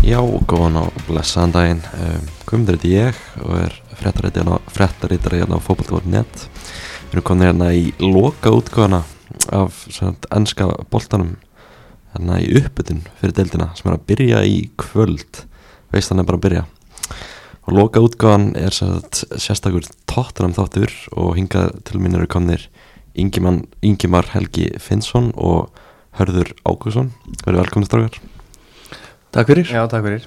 Já, góðan á blessaðan daginn. Um, Guðmundur heiti ég og er frettarítari hérna á fókbaltúr.net. Við erum komin hérna í loka útgóðana af ennska boltanum hérna í uppbytun fyrir deildina sem er að byrja í kvöld. Veist hann er bara að byrja. Og loka útgóðan er svona sérstakur tóttunum þáttur og hingað til mín eru komnir Ingimar, Helgi Finnsson og Hörður Ágússon. Verður velkomni strákar. Takk fyrir Já, takk fyrir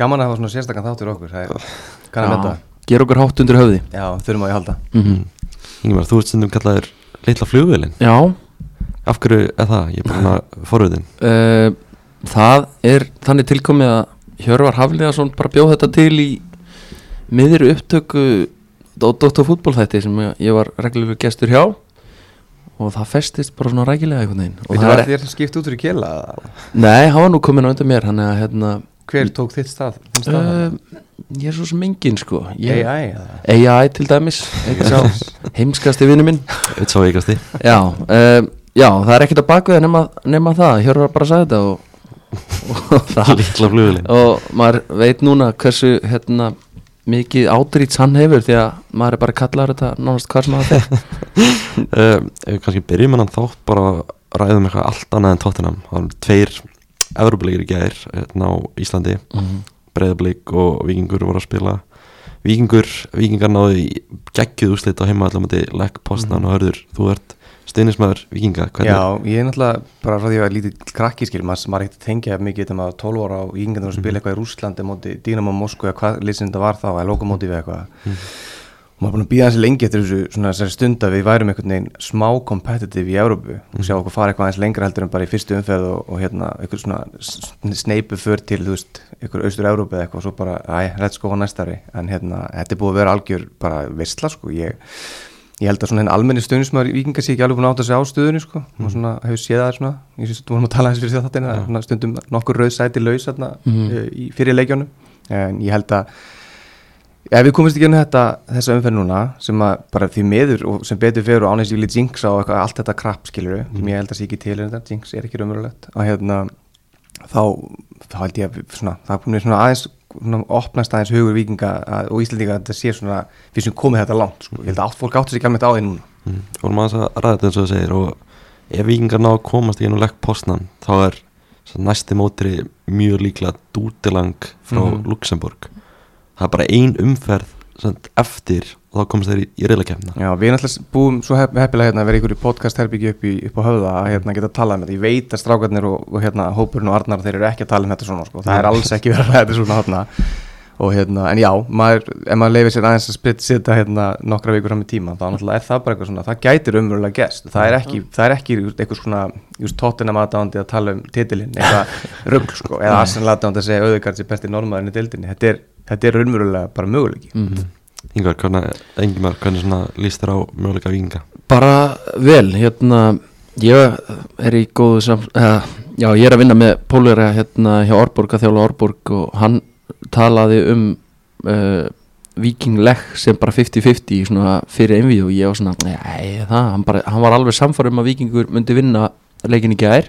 Gaman að hafa svona sérstakann þáttur okkur Það er kannan með þetta Ger okkur hátt undir höfði Já, þurfum að ég halda mm -hmm. Ingimar, þú ert stundum kallaður litla flugvelin. Já, Af hverju er það? Ég er bara hana forvöðin. uh, það er þannig tilkomið að Hjörvar Hafliðarsson bara bjóð þetta til í miður upptöku á Dóttar fútbólþætti sem ég- ég var reglulega gestur hjá og það festist bara svona rækilega einhvern veginn og Veitu það var þér skipt út úr í kela Nei, hann var nú komin á undan mér að hérna Hver tók þitt stað? stað? uh, ég er svo sem engin sko ég, AI? AI til dæmis heimskasti vinnu minn veikasti. Já, uh, já, það er ekkert að baka það nema, nema það, Hjörvar bara sagði þetta og, og, það, Litla flugvelin. og maður veit núna hversu hérna, mikið átrýts hann hefur því að maður er bara kallar þetta nánast hvað sem það fer Uh, ef við kannski byrjum hann þátt bara að ræðum eitthvað allt annað en tóttinam. Það var tveir Evropleikir í gær hérna á Íslandi. mm. Breiðablík og Víkingur voru að spila. Víkingur, Víkingar náðu í geggjuð úrslit á heimaðallamandi Legg Postnan og hörður. Þú ert steinismæður Víkinga. Hvernig? Já, ég er náttúrulega bara frá því að ég var lítið krakki skil maður er ekkert tengja mikið þetta maður 12 ára á yngjöndur að spila eitthvað í Rúslandi móti Dynamo Moskva hvað lýsinn þetta var þá eða lokomótið eða eitthvað. Og maður er búin að býða þessi lengi eftir þessu svona stund að við værum einhvern veginn smá competitive í Európu og sjá okkur fara eitthvað aðeins lengra heldur en bara í fyrstu umferð og, og hérna eitthvað svona sneipu för til þú veist, eitthvað austur Európu eða eitthvað og svo bara, æ, þetta er að ég held að svona henni almenni stöðnismæður í vikinga sé ekki alveg búin að átta sig á stöðunni sko. Mm. og svona hefur séð það svona, ég syns þú vorum að tala eins fyrir því þáttina, svona stundum nokkur rauð sæti laus þarna mm. í fyrir leikjónum en ég held að ef við komumst ekki inn þetta þessa umferð núna sem að bara því meður og sem betur fyrir og ánægst ég vil jinx á eitthvað, allt þetta krapp skilur sem ég held að sé ekki til en þetta, jinx er ekki raunverulegt. Að hérna þá, þá held ég að svona, það komið svona aðeins svona, opnast aðeins hugur vikinga að, og íslendinga að þetta sé svona við sem komið þetta langt sko. ég held að allt fólk áttu sig ekki alveg á því núna Mm. Vorum aðeins að ræða þetta eins og þú segir og ef Víkingar ná að komast í einu Legg Postnan þá er næsti mótri mjög líklega dútilang frá Mhm. Luxemburg. Það er bara ein umferð eftir og þá komast þeir í, í reyðlakefna. Já, við erum alltaf búum svo hepp, heppilega hérna að vera ykkur í podcast herbyggju upp, í- upp á höfða að hérna geta að tala um þetta ég veit að strákarnir og, og hérna hópurinn og Arnar þeir eru ekki að tala um þetta svona sko. það er alls ekki verið að ræða þetta svona hérna. Og hérna, en já, maður, ef maður leifir sér aðeins að spritt sita hérna nokkra vikur fram í tíma, þá er það bara eitthvað svona það gætir umverulega gest, það er ekki það er ekki eitthvað svona, just tóttina maðdándi að tala um titilinn, eitthvað rugl sko, eða Arsenal aðdándi að segja auðvitað sér besti normaðurinn í dildinni, þetta er, þetta er umverulega bara möguleiki Mm. Yngvar, hvernig, hvernig svona líst þér á möguleika Víkinga? Bara vel, hérna ég er í góðu sam uh, já, ég er að vinna með Pólera hérna hjá Orborg að þjála Orborg og hann talaði um uh, vikinglegg sem bara 50-50 svona fyrir einvið og ég var svona, nei það, hann, bara, hann var alveg samfærum að vikingur myndi vinna leikin í gær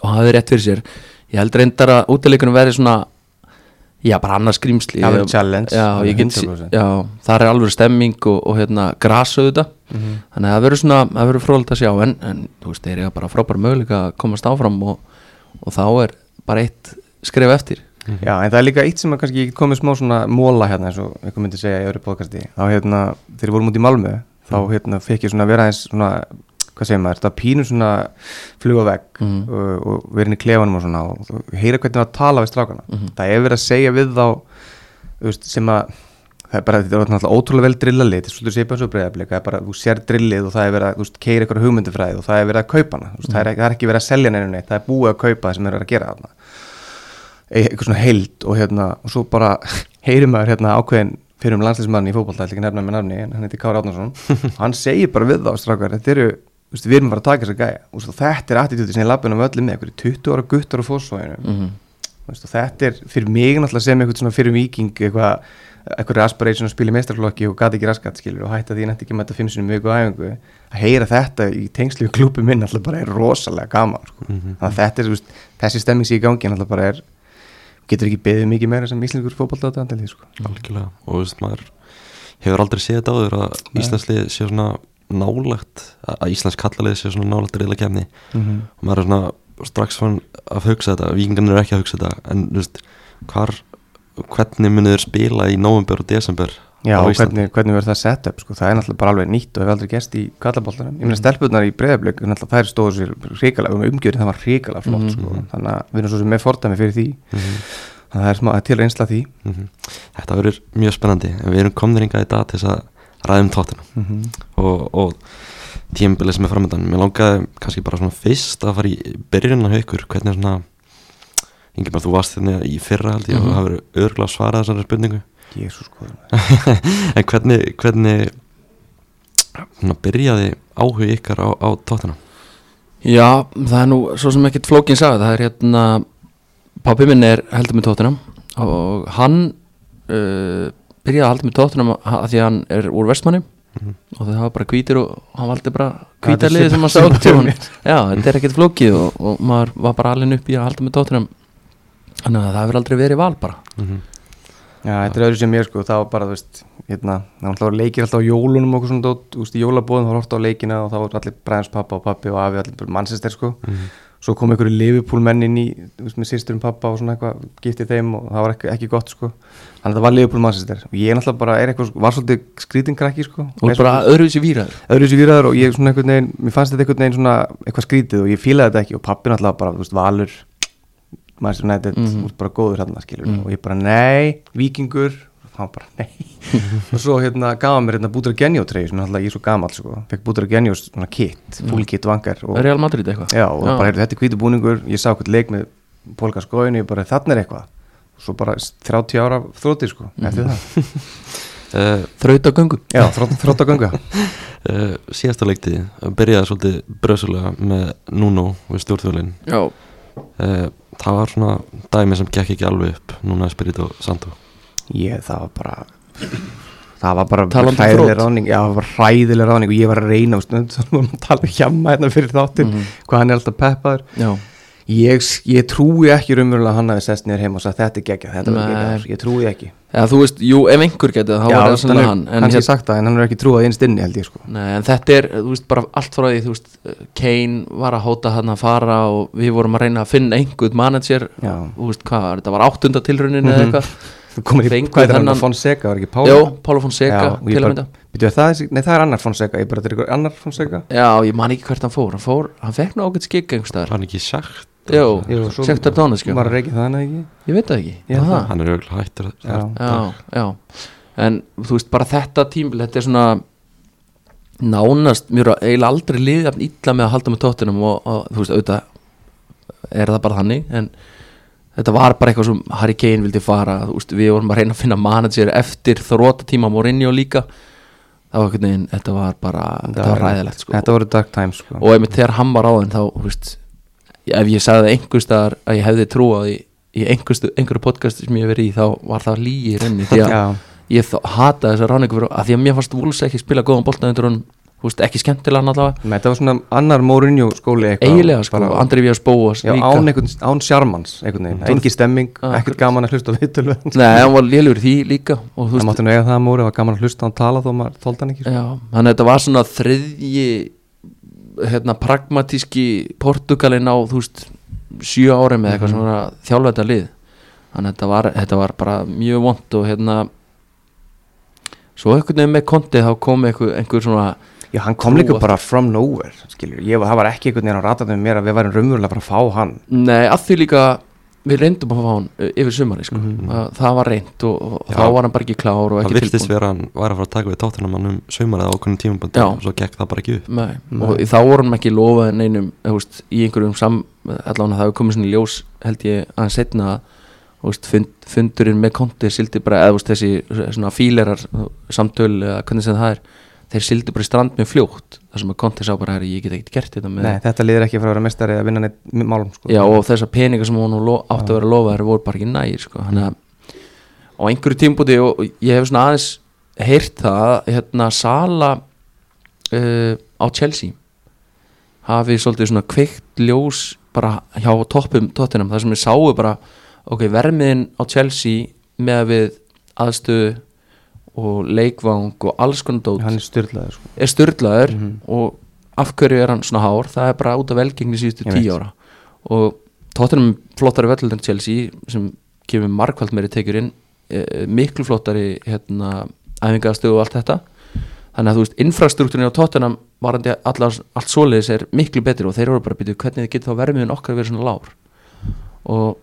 og hann hafði rétt fyrir sér ég held reyndar að útileikunum verði svona já, bara annars skrýmsli Já, Ég- challenge, já, alveg ég get, 100%. já, það er alveg stemming og, og hérna grasauðu þetta Mhm. þannig að það verður svona, það verður frólægt að sjá en, en þú veist, þeir eru bara frábæra möguleika að komast áfram og, og þá er bara eitt skrif eftir. Já, en það er líka eitt sem að kannski ég komið smá svona móla hérna eins og eitthvað myndi segja í öðru podcasti. Þá hérna, þegar við vorum út í Malmö þá hérna fekk ég svona vera eins svona hvað segir maður, þetta pínur svona fluga vegg Mhm. og, og vera inn í klefanum og svona og heyra hvernig það tala við strákana. Það er verið að segja við þá veist, sem að það er bara, þetta er náttúrulega ótrúlega vel drillalið þetta er svolítið svipað svo breyðablik það er bara, þú sér drillið og það er verið að, þú veist, keira ykkur hugmyndufræði og það er verið að kaupa hana, þú veist, það, er, það er ekki verið að selja neina neitt, það er búið að kaupa það sem er verið að gera þarna. E- eitthvað svona heild og hérna og svo bara heyrir maður hérna ákveðin fyrir um landslismann í fótbolta, ætla ekki nefna með nafni hann heiti Kári Átnarsson hann segir bara við þá strákar, þetta eru veist, við erum bara að taka þess að gæja og svo þetta er attitúti sem ég lappin um öllum með, einhverju 20 ára guttar og fósfóinu mm -hmm. Veist, og þetta er fyrir mig náttúrulega sem eitthvað svona fyrir viking eitthvað, eitthvað aspiration að spila í meistarflokki og gati ekki raskat skilur og hætta því að nætti ekki með þetta fimm sinni mjög á æfingu að heyra þetta í tengslu klúpi minn alltaf bara er rosalega gaman sko. Mhm. þannig að þetta er veist, þessi stemming sér í gangi alltaf bara er getur ekki beðið mikið meira sem íslengur fótballtátandi sko. algjörlega og þú veist maður hefur aldrei séð þetta nálagt að Íslands kallalið sé svona nálagt reyla kemni mm og maður er svona strax fann að hugsa þetta vikingarnir eru ekki að hugsa þetta en þú veist hvar hvernig munið þeir spila í november og desember Já, og hvernig, hvernig verður það sett upp sko? það er náttúrulega bara alveg nýtt og hefur aldrei gerst í kallaboltanum ég meina stelpunar í breyðablögg þær stóðu sér hrikalega, um umgjörðin það var hrikalega flott Mhm. sko. þannig að við erum svo sem með fordæmi fyrir því Mhm, þannig að það er er til reynsla því mhm. þetta verður mjög spennandi en við erum komnir hingað í dag til þess að ræðum tóttina og, og tímabilið sem er framöndan mér langaði kannski bara svona fyrst að fara í byrjunna hjá ykkur. Hvernig er svona Ingi bara þú varst þérna í fyrra held ég Mhm. og það verður örgulega svarað þessari spurningu. Jésús sko en hvernig, hvernig svona, byrjaði áhug ykkar á, á tóttina Já, það er nú svo sem ekkert flókin sagði, það er hérna pappi minn er heldur með tóttunum og hann uh, byrjaði að halda með tóttunum að því að hann er úr vestmanni Mhm. og það var bara hvítir og hann valdi bara Þetta hvítarliði sem svipað- hann sá svipað til hjá hann mér. Já, þetta er ekkert flókið og, og maður var bara alveg upp í að halda með tóttunum þannig að það hefur aldrei verið val bara mm -hmm. Já, þetta er öðru sem ég sko, það var bara, þú veist, hérna, það var alltaf leikir alltaf á jólunum og okkur svona dót, þú veist, í jólabóðum, það var horta á leikina og það voru allir Bræns pappa og pappi og afi, allir mannsistir sko. Svo kom einhverju Liverpool menn inn í, veist, með sýsturum pappa og svona eitthvað, giftið þeim og það var ekki, ekki gott sko. Þannig að það var Liverpool mannsistir og ég náttúrulega bara er eitthvað, var svolítið skrítinkrakki sko. og bara öðruvísi výraður öðru sér výraður og ég svona einhvern veginn, mér fannst þetta einhvern veginn svona eitthvað skrítið og ég fílaði þetta ekki og pappi náttúrulega bara, þú veist, Valur Manchester United, Mhm. út bara góður hérna skilur Mhm. og ég bara, nei, vikingur hann bara, nei. Og svo hérna gaf hann mér hérna Bútur Genjó treyju sem er náttúrulega ég er svo gamall, sko, fekk Bútur Genjó svona kit, full kit vangar og, Real Madrid eitthvað? Já, og bara, heyrðu, þetta er hvítu búningur ég sá eitthvað leik með Polka skóinu ég bara, þarna er eitthvað. Og svo bara 30 ára þrótti, sko, eftir Mhm. það. Uh, Þraut á göngu já, þrótt að ganga uh, síðasta leikti byrjaði svolítið bröðsulega með Nuno við stjórnþjólin Já, uh, það var svona dæmi sem gekk ekki alveg upp núna Espirito Santo Ég, það var bara það var bara um hræðileg þrot. ráðning já, það var hræðileg ráðning og ég var að reyna vorum að tala um hjamma hérna fyrir þáttin Mhm. hvað hann er alltaf peppaður ég, ég trúi ekki raunverulega að hann hafi sest niður heim og sagt þetta er geggjað, þetta Nei. geggjað ég trúi ekki Eða þú veist, jú, ef einhver getið þá Já, var það hann svona er- hann en, kannski hér, sagt það en hann er ekki trúið innst inni held ég sko nei, en þetta er, þú veist, bara allt frá því Þú veist, Kane var að hóta hann að fara og við vorum að reyna að finna einhvern manager Já. þú veist hvað, þetta var áttunda tilraunin eða Mhm. Eitthvað komið í, hvað er hann, þennan- Fonseca, var ekki Pála? Jó, Pála Fonseca Já, til að mynda Býtu, það er, nei, það er annar Fonseca, ég bara þetta er ykkur annar Fonseca Já, ég man ekki hvert hann fór Hann fór, hann fekk nú ágætt skikk einhverstaðar hann ekki sagt Jó, svo- Sektar Dónis, sko var að það hann ekki Ég veit það ekki Aha. það. hann er auðvitað hættur Já. já, já en þú veist bara þetta tímbil þetta er svona nánast, mér er eiginlega aldrei liðið jafn illa með að halda með tóttinum og, og þú veist auðvitað er það bara þannig en þetta var bara eitthvað sem Harry Kane vildi fara veist, við vorum að reyna að finna manager eftir þróta tíma Mourinho líka. Það var einhvern veginn, þetta var bara þetta var ræðilegt sko. Þetta voru dark times sko. Og þegar hann var á þeim þá, veist ef ég sagði einhver staðar að ég hefði trúað í, í einhverju podcast sem ég hef verið í þá var það lígi renni því að ég hata þessa ráningu fyrir að því að mér fannst Wolves ekki spila góðan þú veist, ekki skemmtilega hann allavega. Nei, þetta var svona annar Mourinho skóli eiginlega sko, bara- Andri Vías Bóas Já, án, einhvern, án sjarmans engi stemming, ekkert gaman að hlusta á viðtölu það Nei, hann var lélur því líka veist, máttu nú eiga það múri, það var gaman að hlusta á hann tala þó maður þóldi hann ekki sko. já, þannig að þetta var svona þriðji hérna, pragmatíski Portugalinn á, veist sjö ári með eitthvað sem var að þjálfa þetta lið. Þannig að þetta var, þetta var bara mjög vond og hérna svo einhvern veginn með konti þá kom einhver, einhver svona Já, hann kom líka bara from nowhere skilur, ég, var- það var ekki einhvern veginn á ratatum mér að við værum raunverulega bara að fá hann Nei, að því líka við reyndum að fá hann uh, yfir sumari sko. Mhm. það, það var reynd og, og þá var hann bara ekki klár og það ekki tilbúin vera að hann var að fara að taka við tóttunum um saumarið á okkur tímabandi Já. og svo gekk það bara ekki upp Nei. Nei. og þá voru hann ekki lofað neinum þú veist, í einhverjum sam allan það hefur komið svona í ljós held ég aðeins setna þú veist, fund, fundurinn með konti sildi bara, eða þessi svona fílerar samtöl eða hvernig sem það er þeir sildi bara í strand með fljótt þar sem að konti sá bara, herri, ég get ekkert gert þetta með Nei, þetta liður ekki frá að vera mestari að vinna neitt málum sko. Já og þessar peningar sem hún átti að vera lofaðar voru bara ekki nægir sko. Þannig að á einhverju tímpúti og ég hef svona aðeins heyrt það hérna Sala uh, á Chelsea hafi svolítið svona kveikt ljós bara hjá toppum tóttinam þar sem við sáu bara ok, vermiðin á Chelsea með að við aðstöðu og leikvang og alls konar dót. Hann er styrlaður sko. er styrlaður Mhm. og af hverju er hann svona hár? Það er bara út af velgengni síðustu tíu ára. Og tóttunum flottari völlur en Chelsea sem kemur margfald meiri tekjur inn e, miklu flottari hérna, æfingastöðu og allt þetta. Þannig að þú veist, infrastruktúrin á tóttunum varandi allar, allt svoleiðis er miklu betri og þeir eru bara að byrja hvernig þið getur þá vermiðin okkar að vera svona lár og,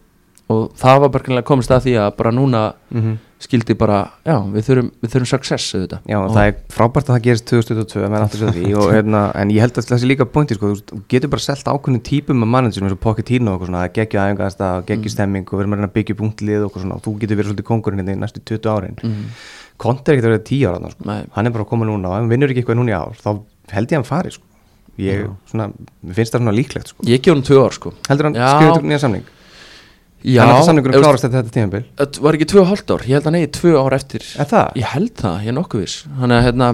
og það var bara komist að því að bara núna mm skildi bara, já, við þurfum, við þurfum success auðvitað. Já, og, það er frábært að það gerist 2022 menn aftur sér því og, hérna, en ég held að þessi líka pointi sko, þú getur bara selt ákveðin típum af managerum eins og Pochettino og eitthvað svona, að geggja aðeingast að geggja Mm. stemming og við erum að reyna að byggja upp unglið og eitthvað svona og þú getur verið svolítið kongurinn hérna í næstu 20 árin. Mm, Konti er ekkert að vera 10 ára sko. hann er bara að koma núna og ef hann vinnur ekki eitthvað núna í ár þá held ég að hann fari sko. ég, svona, finnst það svona líklegt sko. ég gef hann tvö ár sko. Heldur hann upp nýja samning ef- að klárast þetta, þetta tímabil? Það var ekki tvö og hálft ár, ég held að negi tvö ár eftir? Ég held það, ég er nokkuð viss. Þannig að hérna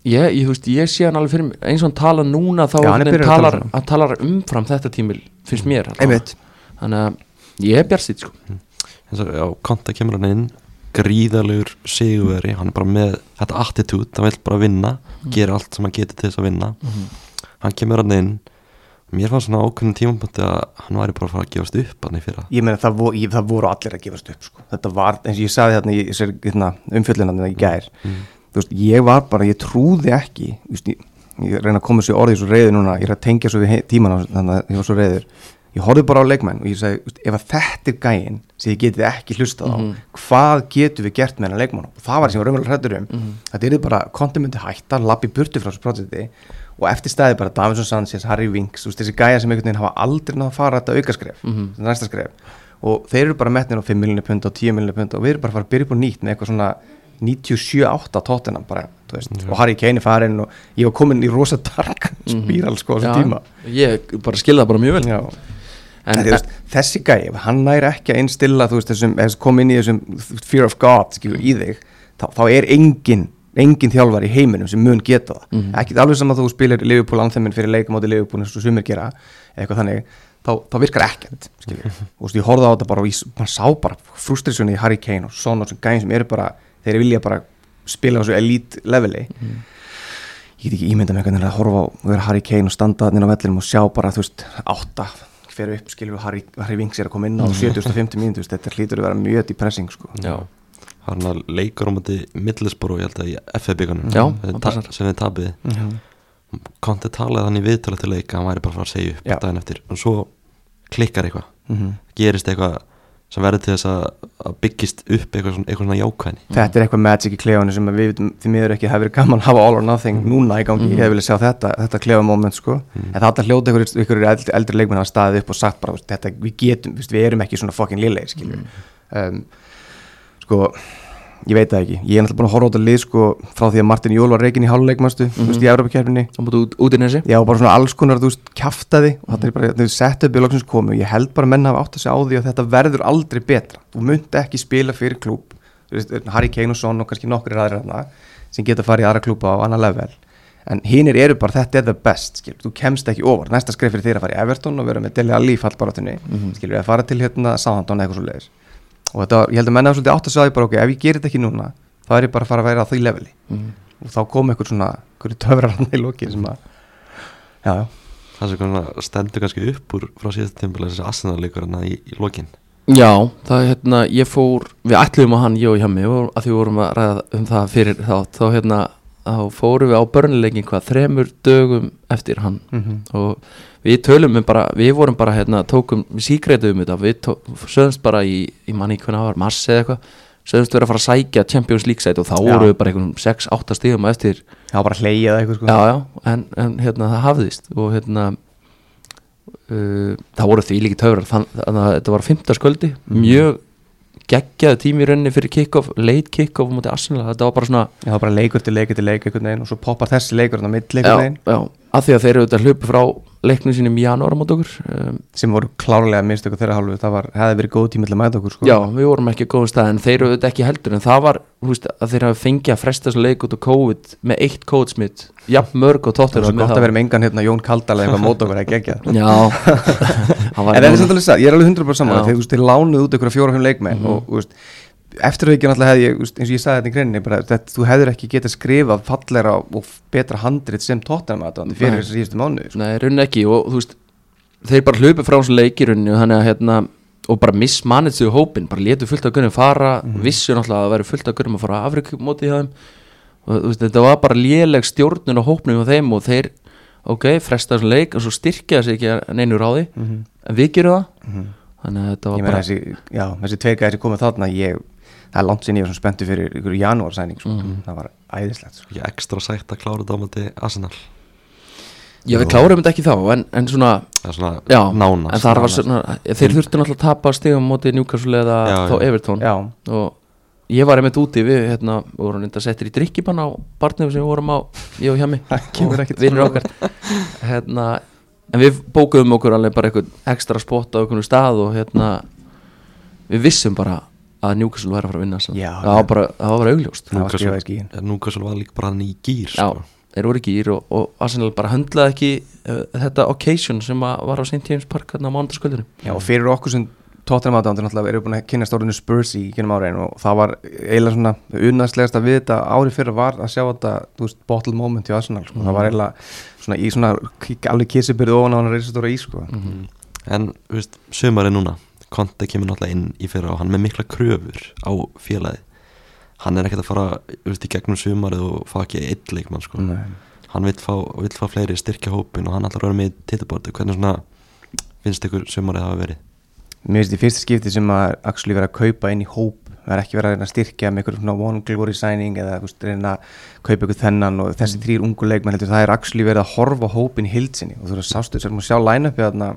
Ég, ég, veist, ég sé hann alveg fyrir mig eins og hann tala núna þá Já, hann talar, tala talar umfram þetta tímil finnst mér einmitt. Þannig að ég er bjarsitt sko. eins og já, Konta kemur hann inn gríðalegur sigurveri. Hann er bara með þetta attitude hann vil bara vinna, gera allt sem hann getur til þess að vinna. Hann kemur hann inn mér fannst svona ákveðin tímapunkti að hann væri bara að fara að gefast upp hann í fyrra ég meina það, vo, ég, það voru allir að gefast upp sko. þetta var, eins og ég sagði þarna í þessari, hérna, umfjöllunandi í gær mm. þú veist, ég var bara, ég trúði ekki veist, ég, ég reyna að koma sér orðið svo reyður núna, ég er að tengja svo við tíman þannig að ég var svo reyður ég horfði bara á leikmenn og ég sagði, ef að þetta er gæinn sem ég getið ekki hlustað á hvað getum við gert með hennar leikmann? Og það var sem ég var raunverulega hrættur um. Þetta er bara, konti myndi hætta, lappi burtu frá þessu projekti og eftir stæði bara Davinson Sanchez, Harry Winks, veist, þessi gæja sem einhvern veginn hafa aldrei náða að fara þetta aukaskref mm -hmm. næsta skref. Og þeir eru bara metnir á 5 miljonir pund og 10 miljonir pund og við erum bara að fara að byrja upp á nýtt með eitthvað svona 97-8 tóttina bara, og Harry Kane er farin og ég var komin í rosa dark spíral sko á Já, þessum tíma. Ég bara skilða bara mjög vel. Já. En, En, veist, þessi gæi, ef hann næri ekki að einstilla þú veist, þessum, kom inn í þessum fear of God, skilur, í þig þá, þá er engin, engin þjálfar í heiminum sem mun geta það, Mhm. ekki alveg saman þú spilir Liverpool anþemmin fyrir leikamóti Liverpool eins og sumir gera, eitthvað þannig þá, þá virkar ekkert, skilur. Og þú veist, ég horfði á þetta bara og ég, man sá bara frustrationi í Harry Kane og svona sem gæin sem eru bara, þeir vilja bara spila á þessu elite leveli. Ég get ekki ímynda með hvernig að horfa á og vera Harry Kane og standa þannig á vellinum og sjá bara, þú veist, átta fyrir upp, skilur við Harry, Harry Winks er að koma inn á 70-50 mínútur, þetta hlýtur að vera mjög depressing, sko. Já, hann að leikur á móti Middlesborough, ég held að í Já, sem við tapiði Konti talaði hann í viðtala til leika hann væri bara að fara að segja upp daginn eftir og svo klikkar eitthvað. Mhm. gerist eitthvað sem verður til þess að, að byggist upp eitthvað svona, eitthvað svona jákvæðni. Þetta er eitthvað magic í klefunni sem við því miður ekki hefur verið gaman að hafa all or nothing núna í gangi, ég hef viljað sjá þetta, þetta klefa moment sko, en það alltaf hljóta ykkur, ykkur eldri, eldri leikmenn hafa staðið upp og sagt bara, þetta, við getum, við erum ekki svona fucking liðleir, skiljum um, sko, ég veit það ekki. Ég er náttúrulega búin að horfa á þetta lið sko frá því að Martin Jól var reikin í háluleikmastu þú veist, í Európa-kjærfinni þá mútu út, út í nesi. Já, bara svona alls konar, þú veist, kjaftaði og þetta er bara, þau sett upp í loksins komu. Og ég held bara að menn hafa átt að segja á því að þetta verður aldrei betra, þú munt ekki spila fyrir klúb, þú veist, Harry Kane og Son og kannski nokkur aðrir þarna sem geta farið í aðra klúba á annar level. En hinnir eru bara, þetta er the best skil, þú kemst ekki over, næsta skref fyrir þér að fara í Everton og vera með Dele Alli í fallbarátunni mm -hmm. skilur, að fara til hérna Southampton eða eitthvað svo leiðis og þetta, ég held að menn hafa svolítið átt að segja bara, ok, ef ég gerir þetta ekki núna þá er ég bara að fara að vera á því leveli. Og þá kom eitthvað svona, eitthvað töfrar hann í lokin sem að, já, já. Það sem stendur kannski upp úr frá síðast tímpil þessi hann í, í lokin. Já, það er hérna, ég fór við ætlum að hann, ég og hjá mig og að því vorum að ræða um það fyrir þá þá hérna, þá fórum við á börnuleikin hvað, þremur dögum eftir hann. Mhm. og við tölum um bara, við vorum bara hérna, tókum, við síkreitum um þetta. Við sögumst bara í, í manni hvernig það var mars eða eitthvað, sögumst vera að fara að sækja Champions League sæti og þá Já. vorum við bara einhvern 6-8 stíðum eftir. Já, bara hleyja eða eitthvað sko. Já, já, en, en hérna það hafðist og hérna uh, það voru því líki töfrar þann, þannig að þetta var fymta sköldi mjög geggjaði tími í rauninni fyrir kick-off late kick-off móti Arsenal. Þetta var bara svona Já, bara leikur til leikur til leikur og svo poppar þessi leikur á veginn. já, að því að þeir eru auðvitað hlupu frá leiknum sínum í janúar á mót okkur um, sem voru klárlega mistöku þeirra hálfu það var, hefði verið góð tími til að mæta okkur sko. Já, við vorum ekki góðum stað en þeir eru auðvitað ekki heldur en það var, þú veist, að þeir hafa fengið að fresta þessu leik út á COVID með eitt kóðsmitt jafn mörg og það tóttur var svo gott að vera með engan hérna Jón Kaldal eða mót okkur að hann var en það er alveg satt, ég er alveg 100% saman þegar þú veist, þeir lánuð út ykkur fjóra-fimm leikmenn og þú veist, eftir það ekki náttúrulega hefði ég, eins og ég sagði þetta í greininni bara, þetta, þú hefðir ekki getað skrifað fallera og betra handrit sem tóttanum aðdóðandi fyrir þessar síðustu mánuði sko. Nei, raunin ekki og þú veist þeir bara hlupu frá þessu leik í rauninu þannig að hérna og bara mismanið sig hópin, bara letu fullt af gunnum fara vissu náttúrulega að væri fullt af gunnum að fara afrikumóti hjá þeim og veist, þetta var bara léleg stjórnun á hópnum hjá þeim og þeir, ok, fresta þessu leik og svo styrkja sig ekki að neinu ráði Mhm. en við gerum það Mhm. þannig að þetta var bara þessi, já, þessi gæðir sem komið þarna ég, það er langt sinni ég var svona spenntu fyrir ykkur janúarsæning sko. Mhm. það var æðislegt sko. Ekstra sætt að klára þetta á mæti Arsenal já, við klárum þetta ekki þá en, en svona, er svona já, nánast en það var svona þeir þurftu náttúrulega að tapa stigum móti Newcastle eða Já, þá. Everton já, og ég var einmitt úti við hérna, við vorum reynda settir í drikkibann á barnum sem við vorum á, ég og hjá mig kemur ekkert vinnur okkar hérna, en við bókuðum okkur alveg bara einhvern ekstra spott á einhvern stað og hérna við vissum bara að Newcastle væri að fara að vinna. Já, það var bara, það var bara augljóst Newcastle- í Núkassul var líka bara hann í gýr já, sko. þeir voru ekki ír og, og Arsenal bara höndlaði ekki uh, þetta occasion sem að var á St. James Park hérna á mánudagskvöldinu Já, og fyrir okkur sem Tottenham aðdándur náttúrulega erum búin að kynna stórinu Spurs í genum áriðin og það var eiginlega svona unnæðslegast að við þetta árið fyrir var að sjá þetta, þú veist, bottle moment í Arsenal, sko. það var eiginlega svona í svona alveg kissibyrði ofan á hann að reysa stóra í, sko. Mhm. En, þú veist, sömari núna Konti kemur náttúrulega inn í fyrra og hann með mikla kröfur á félagi Hann er ekkert að fara, veist, í gegnum sömarið og fá ekki eitt leikmann, sko. Hann vill fá, vill fá fleiri styrkja hópin og hann ætlar að vera með í titiborti Hvernig svona finnst ykkur sömarið hafa verið? Mér finnst í fyrsta skipti sem að actually vera að kaupa inn í hóp er ekki verið að reyna að styrkja með einhverjum svona one glory signing eða veist, reyna að kaupa ykkur þennan og þessi þrýr ungu leikmenn heldur það er actually verið að horfa hópin hildsinni og þú veist, sástu að sjá line-upi þarna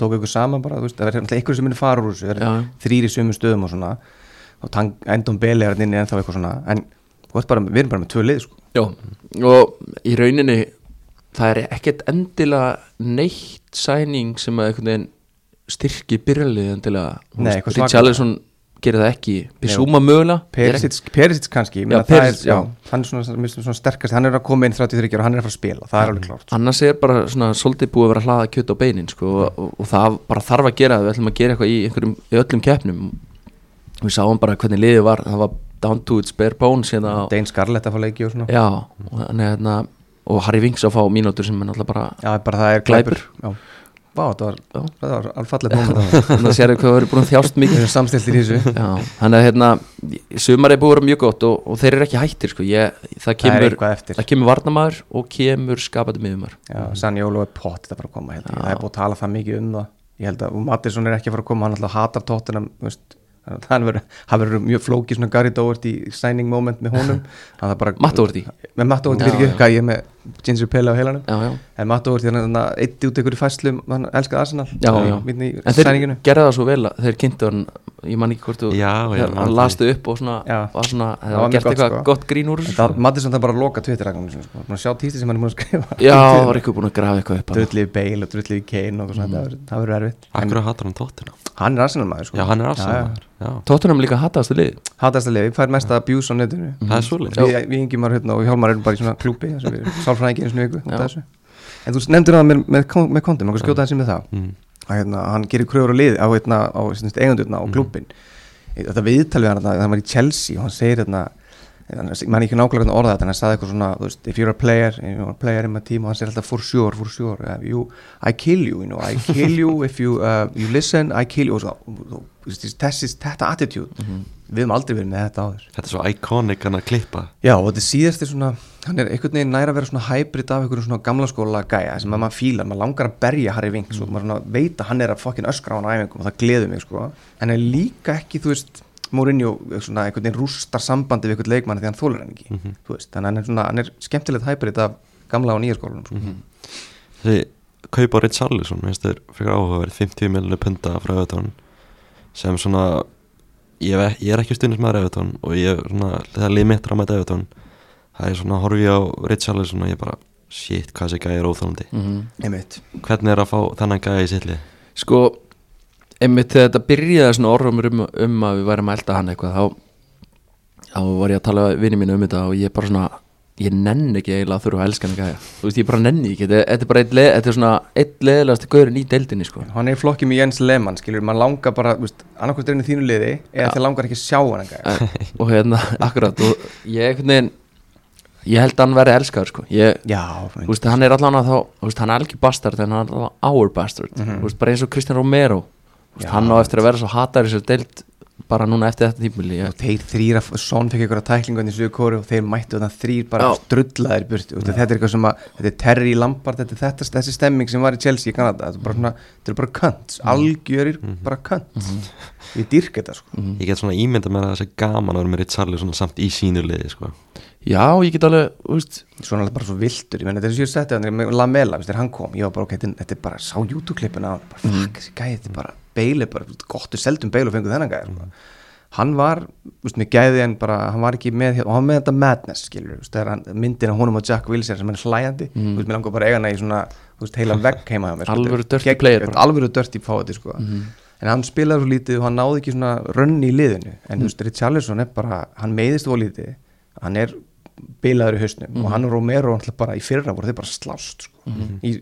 tók ykkur saman bara, þú veist, það verður einhverjum sem myndir fara úr þessu, það Já. þrýr í sömu stöðum og svona og endum beli er inni ennþá eitthvað svona en bara, við erum bara með tvö lið sko. Já, og í rauninni það er ekkert endilega neitt sæning sem að styrki byrjalið endilega Nei, eitthvað. Richarlison gerir það ekki. Bissúma mögulega. Er Perisic, kannski, Já, það Perisic, er, já, hann er svona, svona, svona sterkast, hann er að koma inn 33 ára og hann er að fara að spila, það er alveg klárt. Annars er bara svona svolítið búið að vera að hlaða kjöt á beinin sko, og, og, og það bara þarf að gera það við ætlum að gera eitthvað í, í öllum keppnum. Við sáum bara hvernig liðið var það var down to its bare bones hérna, Dane Scarlett að fá leiki og svona. Já, og, hann er hérna, og Harry Winks að fá mínútur sem er náttúrulega bara bara er glæpur Já, Vá, var, það var alveg fallet moment. Þannig að sér hvað það eru búin að þjást mikið. Samstiltir í þessu. Já, þannig að hérna sumar er búið að vera mjög gott og, og þeir eru ekki hættir sko. ég, það, kemur, kemur varnamæður og kemur skapandi miðumar Ólo er pott þetta fara að koma. Það er búið að tala það mikið um það. Ég held að Mattisson er ekki að fara að koma Hann alltaf hatar Það verður hann verður mjög flóki svona Gary Doherty signing moment með honum Hann það bara Matt Doherty. Með Matt Doherty fyrir ekki Hvað ég er með Ginger Pele á heilanum já, já. En Matt Doherty hann eitt út ykkur í fæslum Hann elskaði Arsenal Já, já. Vitni í en þeir sæninginu gerða það svo vel að þeir kynntu hann ég man ekki hvort hann lastu upp og svona, svona það var gert eitthvað sko. gott grín úr En þessu það, sko. Mattisson það bara að loka sinni, sko. Að sjá tísti sem hann er búin að skrifa já, það var eitthvað búin að grafa eitthvað upp. Drullið Bale og drullið Kane og eitthvað svona, það verður- það verður erfitt Akkur hatar hann tóttina hann er Arsenal maður sko. Já, hann er Já, Arsenal já. maður. Já, Tottenham líka hataðastu lið Hatast að liði, fær mest að abuse á netinu það er svolít. Við, við yngjum hérna og Hjálmar erum bara í svona klúbi þess að við sálfræðingi einu svona viku út af Já. þessu. En þú nefndir það með, með, með kontum, maður skjóta þessi með það mm. að hérna, hann gerir kröfur á liði á, hérna, á eigundurna og klúbin Þetta viðtal við hann, þarna, hann var í Chelsea og hann segir hérna mann ekki nákvæmlega orða þetta en hann sagði eitthvað svona, veist, if you're a player you're a player in my team og hann segir alltaf for sure, for sure uh, you, I kill you, you know, I kill you if you, uh, you listen, I kill you. Og svo, þetta attitude við höfum aldrei verið með þetta áður. Þetta er svo iconic hann að klippa. Já, og þetta síðast er svona hann er einhvern veginn næra að vera svona hybrid af einhverjum svona gamla skóla gæja sem að maður fílar, maður langar að berja Harry Winks og maður svona veit að hann er að fokkin öskra á hann æfingum og það gleður mig sko. En er líka ekki, þú veist Mourinho svona einhvern veginn rústar sambandi við einhvern leikmann því hann þólar hann ekki þú veist, þannig að hann er svona, hann er skemmtilegt hybrid af gamla og nýja skólanum sko. Þessi kaup á Richarlison minnst þeir fyrir áhugaverð 50 miljonir punta frá Evertón sem svona ég, ég er ekki stundins með Evertón og ég svona, þegar lið mitt er að mæta Evertón það er svona horfi ég á Richarlison og ég bara shit, hvað þessi gæði er óþálandi mm einmitt. Hvernig er að fá þennan gæði í sitli Sko, einmitt þegar þetta byrjaði svona orðum um, um að við værum að elda hann eitthvað þá, þá var ég að tala við vinni mínu um þetta og ég bara svona ég nenni ekki eiginlega að þurfa að elska hann gæja. Þú veist, ég bara nenni ekki, þetta, þetta er bara eitt leð, þetta er svona eitt leðilegast gaurin í deildinni sko. hann er í flokki með Jens Lehmann skilur, mann langar bara, annarkvæmt er henni þínu liði eða Já. þið langar ekki að sjá hann Eh, og hérna, akkurat og ég veginn ég held að hann verði elskaður sko. ég, já, veist, hann er allan að þá veist, hann er ekki bastard en hann er allan our bastard. Þú veist, bara eins og Kristján Romero Já. hann á eftir að vera svo hatar í sér deild bara núna eftir þetta tímuli ég, og þeir þrýra, Son fekk einhverja tæklingu í og þeir mættu þannig þrýr bara strullaðir burtu. Og þetta er eitthvað sem að þetta er Terry Lampard, þetta er þetta, þessi stemming sem var í Chelsea í Kanada, þetta er bara svona þetta er bara könts, algjörir bara könts, ég dyrk þetta sko. Ég get svona ímynda með að það sé gaman að vera með Richarlison samt í sínu liði sko. Já, ég get alveg, þú veist svona alveg bara svo viltur, ég menn þetta er sem ég setti þannig með Lamela, veist, þegar hann kom, ég var bara ok, þetta, er bara sá YouTube-klippin á hann, bara fuck, þessi gæði þetta er bara beili, bara gott og seldum beili og fengu þennan gæði, sko. hann var veist, með gæði en bara, hann var ekki með og hann með þetta madness, skilur, veist, þegar hann myndin af honum og Jack Wilson sem er hlæjandi mm. veist, mér langar bara að eiga hana í svona, þú veist, heila vegg heima hjá mér, sko. Er bara. alvöru dirty fáti, sko en hann spilaði svo lítið og hann náði ekki svona rönni í liðinu, en þú veist, Richarlison er bara, hann meiðist svo lítið hann er bilaður í hausnum og hann og Romero bara í fyrra voru þeir bara slást sko. í,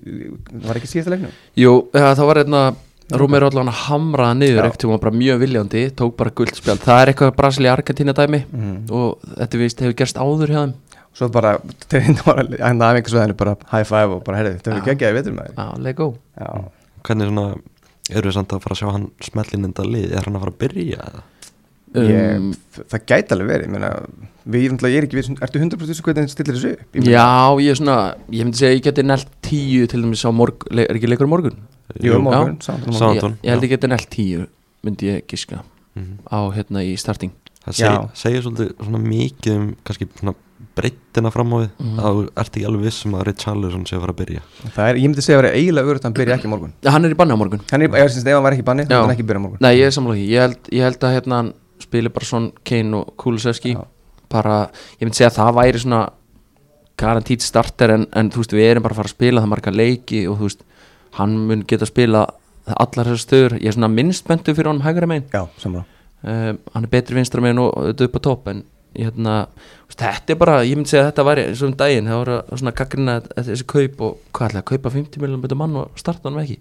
var ekki síðasta leiknum? Jú, ja, það var einna Rómir allan að hamraða niður ekkert tíma bara mjög viljandi, tók bara guldspjald það er eitthvað Brasili Argentina dæmi og þetta vist hefur gerst áður hjá þeim. Svo bara, þeir var einhvers veðinu bara high five og bara herrið, þetta er ekki að veitur með já, lego já, hvernig svona eru við samt að fara að sjá hann smellin enda lið, er hann að fara að byrja eða? Ég, um, það gæti alveg verið ég meina, við, ég er ekki við, ertu 100% þessu hvernig þetta stillir þessu upp? Ég já, ég er svona ég myndi segja að ég geti nelt tíu til dæmis á morgun, er ekki leikur á morgun? jú, morgun, Sá- saman Southampton, ég, ég held já. ég geti nelt tíu myndi ég giska Mhm. á hérna í starting. Það seg, segir svolítið svona mikið um kannski svona breyttina fram á við Mhm. að þú ert ekki alveg vissum að Richarlison sé að fara að byrja. Það er, ég myndi segja að vera eiginlega örugt að hann byrja ekki á morgun. Hann er í banni á morgun. Hann er, ég syns ef hann var ekki í banni, þá myndi hann ekki byrja á morgun. Nei, ég er því, ég held, ég held að hérna hann spili bara svona Kane og Kulusevski. Bara, ég myndi segja að það væri svona garantít starter en, en þú veist, við erum bara að fara að spila það marga leiki og þú veist, hann mun geta að spila allar þessar stöður, ég er svona minnst bentu fyrir honum hægri megin. Um, hann er betri vinstra megin og þetta upp á topp en hérna, þetta er bara ég myndi segja að þetta væri eins og um daginn það voru svona gaggrina þessi kaup og hvað ætla að kaupa 50 miljonum betur mann og starta hann ekki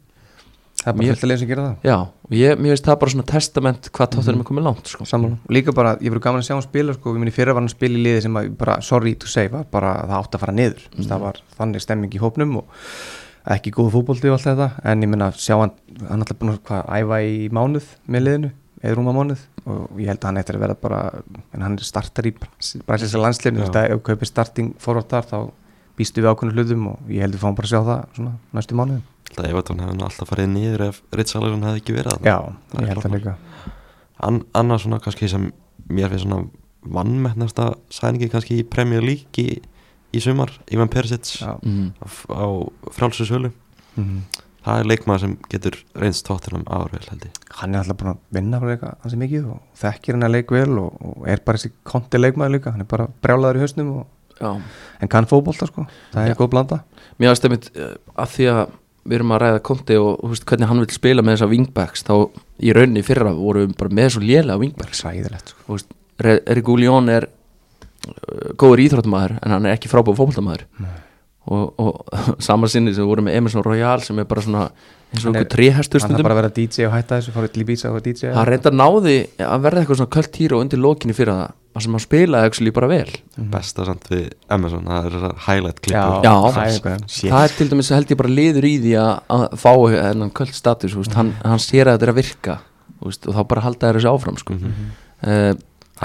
það er bara Mér- fullt að leiða sem gera það. Já, og ég, mér veist það bara svona testament hvað tóttunum er komið langt sko. Sammála. líka bara, ég verður gaman að sjá hann spila sko, ég meni fyrra var hann að spila í liði sem að bara, sorry to say, var bara það átt að fara niður. Mm. það var þannig stemming í hópnum og ekki góð fótbolti og allt þetta. En ég menna sjá hann, hann er alltaf búin að hvað, æfa í mánuð með liðinu eða rúma mánuð. Og ég held að hann eftir að vera bara en hann er startar í veist að ef að að það hefði nú alltaf farið niður ef Richarlison hefði ekki verið. Já, Það er ég held það líka An, annars svona kannski sem mér finnst svona vannmettnasta sæningi kannski í Premier League í, í sumar, Ivan Perisic Já. mm. á, á frálsu sölu Mhm. það er leikmaður sem getur reynst tóttunum árvel held ég hann er alltaf búin að vinna bara eitthvað hansi mikið og þekkir hann að leik vel og, og er bara þessi konti leikmaður líka hann er bara brjálaður í hausnum og, Já, en kann fótbolta sko, það er Já. góð blanda mér einmitt uh, að því að við erum að ræða Konti og veist, hvernig hann vil spila með þessa wingbacks þá í rauninni í fyrra vorum við bara með svo lélega wingbacks. Sko. Re- Reguljón er uh, góður íþróttumæður en hann er ekki frábúið fótboltamæður og, og saman sinni sem við vorum með Emerson Royal sem er bara svona eins og Hann er- okkur tréhestur hann er stundum. bara að vera DJ og hætta þessu fór til Ibiza og DJ hann reyndar náði að verða eitthvað svona költ hýra undir lokinni fyrir það. Þar sem hann spilaði actually bara vel. Besta samt við Emerson, það er þessar highlight Já. það er það er til dæmis held ég bara liður í því að, að fá þennan köld status þú veist, hann, hann sér að þetta er að virka þú veist, og þá bara halda þessu áfram sko. Mhm. uh,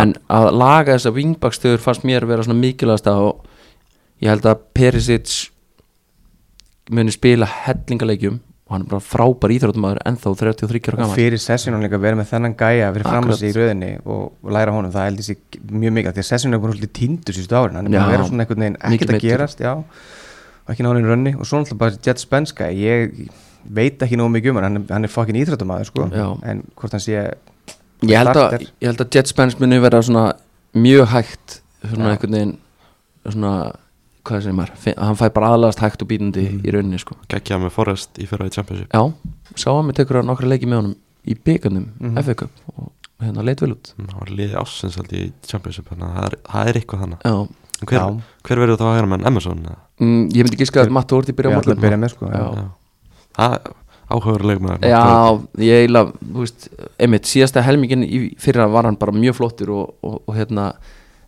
en að laga þessa wingbackstöður fannst mér vera svona mikilvægast og ég held að Perisic muni spila hellingaleikjum og hann er bara frábær íþróttumæður ennþá 33 ára og gammal fyrir sessjónum líka verið með þennan gæja fyrir fram Akkurat. þessi í rauðinni og, og læra honum, það heldur sér mjög mikið því að sessjónum er búin svolítið týndur síðustu árin hann er að vera svona einhvern veginn ekkert að gerast já, og ekki náðin rönni. Og svo náttúrulega bara Jet Spence gæja ég veit ekki nógu mikið um hann hann er, fokkin íþróttumæður sko. Já. en hvort hann sé ég held, að, ég held að Jet Spence muni vera svona mjög hægt svona Hvað sem er, hann fær bara aðlagast hægt og bítandi í rauninni sko. Geggja með Forrest í fyrra í Championship. Já, sá að mér tekur hann nokkra leiki með honum í byggarnum, Mhm. FA Cup og hérna leit vel út. Hann var liði ásins held ég í Championship þannig að það er, það er eitthvað þannig Já, En hver, hver verður þá að hægra menn Emerson? eða? mm, ég myndi giska að Matt Orti byrja á morgun byrja með sko. Það áhugaður leikmaður Já, ég eiginlega, þú veist, einmitt, síðasta helmingin í fyrra var hann bara mjög flottur og, og, og hérna,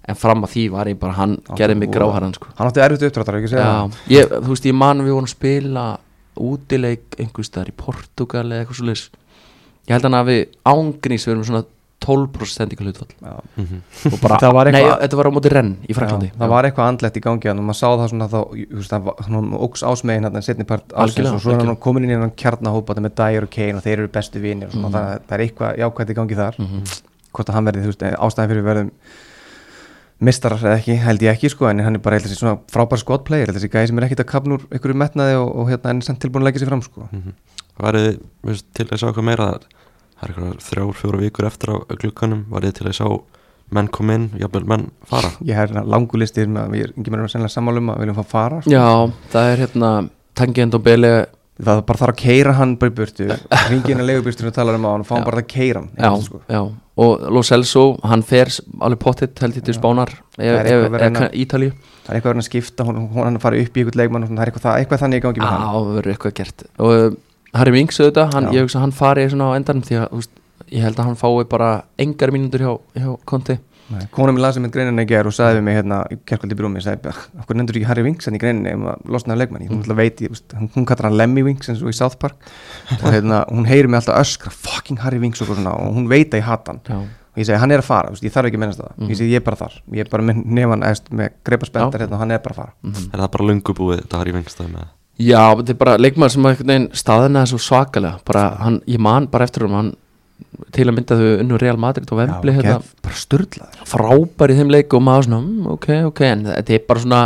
en fram að því var ég bara, hann Já, gerði mig gráharan, sko. Hann átti erfitt uppdráttar, ekki segja Já, ég, þú veist, ég man að við vorum að spila útileik einhvers staðar í Portugal eða eitthvað svo leis. Ég held hann að við ángrís við erum svona 12% sendinga hlutfall það Mhm. og bara, Það var nei, eitthvað- þetta var á móti renn í Fraklandi. Já, það var eitthvað andlegt í gangi hann og maður sá það svona þá, þú veist, það var- hann óks ásmegin hann setni part ásins Algjörlega, og svo er hann komin inn í hann kjarnahópa með Dyer og Kane og þeir eru bestu vinir og svona, Mhm. þannig að það er eitthvað jákvæmt í gangi þar Mhm. hvort að hann verði, þú veist, ástæðan fyrir við verðum mistarar eða ekki, held ég ekki sko, en hann er bara eitthvað svona frábær skotplayer þessi gæði sem er ekkit að kapna úr einhverju metnaði og, og hérna en er samt tilbúin að leggja sér fram sko. Værið veist, til að sjá eitthvað meira það er eitthvað þrjár, fjóra vikur eftir á glukkanum Værið til að sjá menn kom inn jafnvel menn fara ég hef hérna langu listir með að við erum ekki með sennilega sammálum að við viljum fá fara sko. Já, það er hérna, Tangent og Bele, það bara þarf að keira hann bara í burtu ringin að leigubýrstunum talar um á hann og fá hann Já. bara að keira hann já, sko. já, og Lo Celso, hann fer alveg pottitt held ég til. Spánar, Það er Ítalíu. það er eitthvað verið að skipta hún, hún farið upp í eitthvað leikmann það er eitthvað, það, eitthvað þannig í gangi með hann það verður eitthvað gert og uh, Harry Winks auðvitað, hann, ég hugsa hann fari svona á endanum því að veist, ég held að hann fái bara engar mínútur hjá, hjá Conte Mér lasið með greinina í ger og sagði við mig hérna í kerkvöldi brúmi, sagði, hverju nendur ekki Harry Winks hann í greininni? Um að losna af leikmanni hún, mm. veit, ég, veist, hún, hún kallar hann Lemmy Winks eins og í South Park. Og hérna, hún heyrir mig alltaf öskra fucking Harry Winks og, svona, og hún veit að ég hata hann. Já, og ég segi hann er að fara, veist, ég þarf ekki að minnast það. Mhm. ég segi ég er bara þar, ég er bara með nefan eðst, með greipa spenntar Já. hérna og hann er bara að fara. Mhm. Er það bara löngu búið þetta har í vengstæði með Já, þetta er bara leikmaður sem staðina svo svakalega. Bara, hann, ég man bara eftir um hann til að mynda þau unnu Real Madrid og Vembli Já, hérna, frábær í þeim leik og maður svona, mm, ok, ok. En þetta er bara svona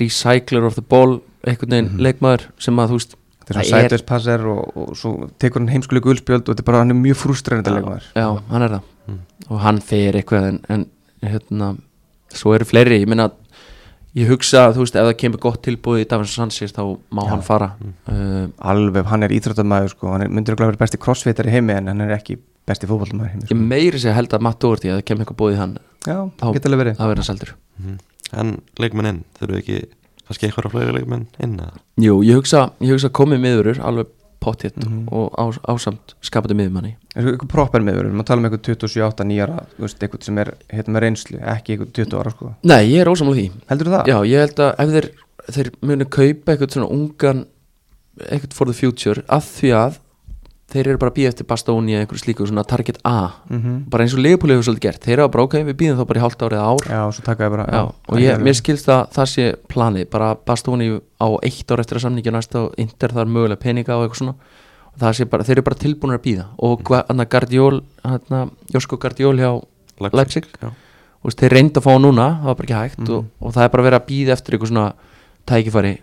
recycler of the ball einhvern veginn Mhm. leikmaður sem að þú veist þetta er svona Það er- sideways passer og, og svo tekur hann heimskuli gulspjöld og þetta er bara, hann er mjög frústrænandi leikmaður. já, hann er það. Mm. og hann fer eitthvað en, en hérna, svo eru fleiri. Ég meina, ég hugsa þú veist, ef það kemur gott tilbúið í Davins Sanchez þá má Já. hann fara. Uh, alveg, hann er íþróttamæður sko, hann er, myndir að vera besti crossfitter í heimi en hann er ekki besti fótballtamaður í heimi ég sko. meiri sér held að Matt Doherty að það kemur eitthvað búið í hann já, geta alveg verið það verður seldur En leikmenn inn, þurfu ekki kannski eitthvað fleiri leikmenn inn eða? Jú, ég hugsa, ég hugsa komið miðurur alveg pottitt Mhm. og á, ásamt skapandi og eitthvað proper verið, maður tala um eitthvað 27-8 nýjara, þú veist, eitthvað sem er hérna með reynslu, ekki eitthvað 20 ára sko Nei, ég er ósamlega því heldur það? Já, ég held að ef þeir, þeir muni þeir eru bara að býja eftir Bastóni eða einhverju slíku svona target A. Mm bara eins og Leopold hefur svolítið gert. Þeir eru bara ok, við býðum þá bara í hálft árið ár. Já, bara Já, og ég, mér skilst að það sé planið. Bara Bastóni á eitt ár eftir að samningi næsta og Inter þar mögulega peninga og eitthvað svona. Og bara, þeir eru bara tilbúinir að býða og hann að Gardiól hann Josko Gardiól hjá Leipzig Já. og þeir reynda að fá núna það var bara ekki hægt Mhm. og, og það er bara verið að býða eftir eitthvað svona tækifæri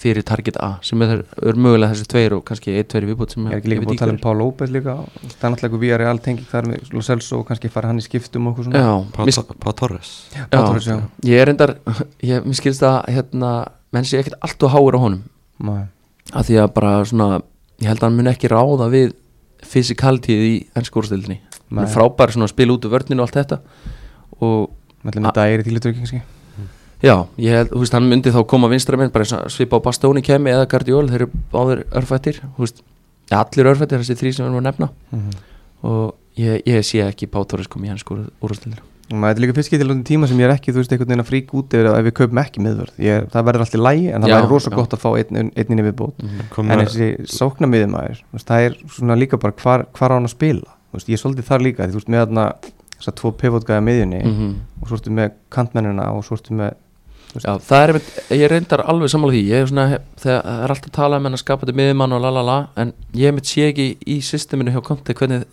fyrir target A sem er, er mögulega þessi tveir og kannski eitt, tveir í viðbútt sem ég er ekki líka búin að tala um er. Pál López líka. Það er náttúrulega við erum tenging þar með Lo Celso og kannski fara hann í skiptum og eitthvað svona. Já, Pá, Torres. Já, já, Torres, já. ég er endar ég, mér skilst að hérna, menn sé ekkert allt og háur á honum. Nei. að því að bara svona ég held að hann muni ekki ráða við fysikaltíð í ennskórstildinni er frábær svona að spila út úr vörninu og allt þetta. Og Mellum með dæri til kannski já, ég held, þú veist, hann myndi þá koma vinstra minn bara eins og svipa á Bastóni kemi eða Gardiól, þeir eru báðir örfættir þú veist, allir örfættir þessi þrý sem við erum að nefna. Mhm. og ég, ég sé ekki Pátóris koma í ennskóru úrstildinu og maður er líka fyrst getið lóðin tíma sem ég er ekki þú veist einhvern veginn að frík út yfir ef við kaupum ekki miðvörð. Ég, það verður alltaf lægi en það verður rosa já. gott að fá einn, einn inn í viðbót. Kom en með, þessi sóknamiðumæður það er svona líka bara hvar, hvar á hann að spila? Þú veist, ég er svolítið þar líka því þú veist með þarna þessar tvo pivotgæða miðjunni mm og svo ertu með kantmennina og svo ertu með Já, það er, einmitt- ég reyndar alveg sammála því. Ég er svona, þegar það er alltaf að tala um henn að skapa þetta miðjumann og lalala en ég mitt sé ekki í systeminu hjá Conte hvernig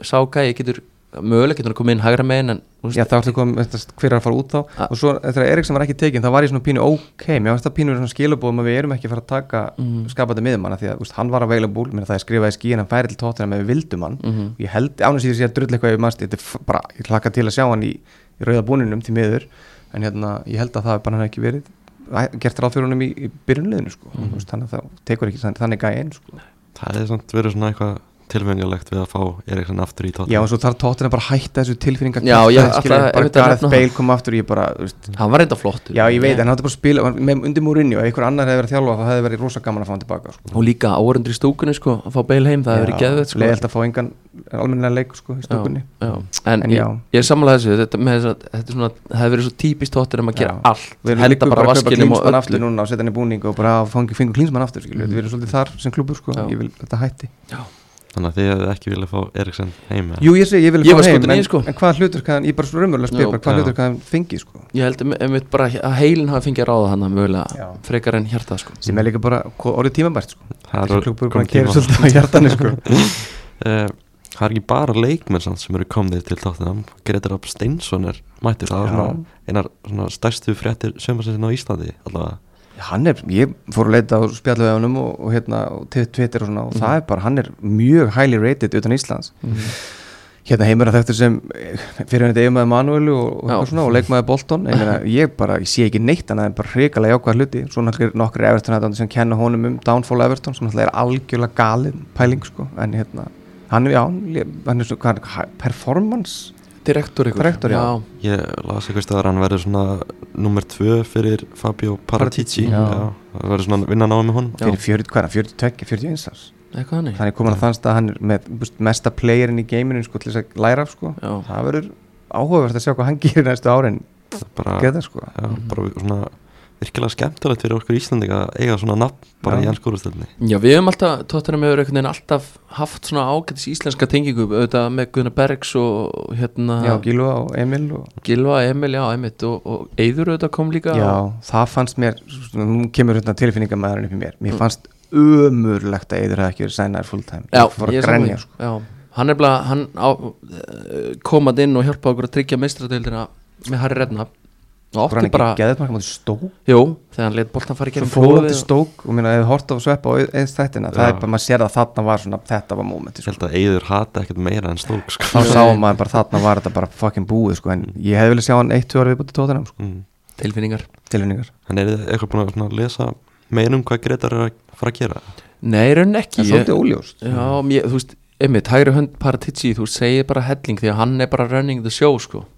sá gæi getur möguleg getur hann komið inn hægra megin en já það ertu komið þetta, hver er að fara út þá? Og svo þegar Eriksson var ekki tekinn þá var ég svona pínu ok. Mér finnst það pínu verið svona skilabóðum að við erum ekki að fara að taka Mhm. skapandi miðjumanna því að veist, hann var það skrifað að eitthvað yfir mannst þetta er f- bara, ég hlakka til að sjá hann í, en hérna, ég held að það er bara hann ekki verið gert ráð fyrir honum í, í byrjunliðinu sko. mm. veist, þannig að það tekur ekki þannig, þannig gæði inn sko. Það er samt verið svona eitthvað tilvenjulegt við að fá Eriksson aftur í tótt Já, og svo þarf tóttina bara að hætta þessu tilfinninga Já, ætla- bara Gareth Bale kom aftur ég bara, veist, hann var reynda flott já ég veit en hann átti bara að spila með undir múrinni og ef einhver annar hefði verið að þjálfa það hefði verið rosa gaman að fá hann tilbaka sko. og líka áhörundur í stúkunni sko að fá beil heim, það hefur verið geðvett sko. leiðilt að fá engan almennilega leik sko, í stúkunni. já, já. en, En ég, já. ég samanlega þessu þetta, með þess að, þetta er svona, það að að að Þannig að þið hefði ekki viljað fá Eriksson heim? Jú, ég segi, ég vil Ég fá var heim en, sko. en hvað hlutur kann, ég bara svo raunverulega spyr hvað hlutur kann fengi sko. ég held um, um bara að heilin hafi fengið að ráða hann mögulega Já. frekar en hjarta sko sem er líka bara orðið tímabært sko. Það er bara keirir tíma. svolítið á hjartanu sko. Eh, Það er ekki bara leikmenn samt sem eru komnið til tóttinam Gretar Rapp Steinsson er mættur Það var Já. svona einar svona stærstu fréttir sömursinsin á Íslandi allavega hann er, ég fór að leita á spjallu við honum og, og hérna og Twitter og svona og það er bara, hann er mjög highly rated utan Íslands. Hérna heimur að þekktur sem fyrir henni eiginmaður Manuelu og, og, svona, og leikmaður Bolton. Ég, meina, ég bara, ég sé ekki neitt hann er bara hrikalega jákvæða hluti. Svo náttúrulega nokkur Everton sem kenna honum um Downfall Everton sem náttúrulega er algjörlega galið pæling sko, en hérna hann já, hann, er svo, hvað hi- performance direktor ykkur Direktor, já. Ég las eitthvað stöðar hann verður svona nummer tvö fyrir Fabio Paratici já. Já, Það verður svona vinna náðu með honum Já. fyrir 40, hvað er það, 42, 41 árs þannig komin að þann stað að hann er með búst, mesta playerinn í geiminu sko, til þess að læra af sko. Já. það verður áhugavert að sjá hvað hann gerir næstu árin bara, geta sko já, bara svona virkilega skemmtilegt fyrir okkur Íslandinga að eiga svona nafn bara Já. í ennskúrustöldni Já, við höfum alltaf, tóttunum hefur einhvern veginn alltaf haft svona ágætis íslenska tengingu auðvitað með Gunnar Bergs og hérna já, Gilva og Emil og, Gilva, Emil, já, Emmitt og, og Eyður auðvitað kom líka já, það fannst mér svona, nú kemur hérna tilfinningamæðurinn upp í mér mér fannst umurlegt að Eidur hefði ekki verið sænaður fulltime Já, ég því. sko. Já, hann er bara, hann eh, komað inn og hjálpað okkur að tryggja meistradeildina með Harry Redknapp og Fór hann ekki bara, geðið marka mútið stók jú, þegar hann let boltan fara í hann til stók og minna, eða hort á sveppa og eða þættina það er bara, maður sér að þarna var svona þetta var mómenti Ég sko. held að Eyður hata ekkert meira en stók sko. þá sá maður bara þarna var þetta bara fucking búið sko. en ég hefði viljað sjá hann eitt, tvö ára viðbútið sko. mm. tilfinningar tilfinningar En er þið eitthvað búin að svona lesa meira um hvað Gretar er að fara að gera? Nei, raun ekki það er svolítið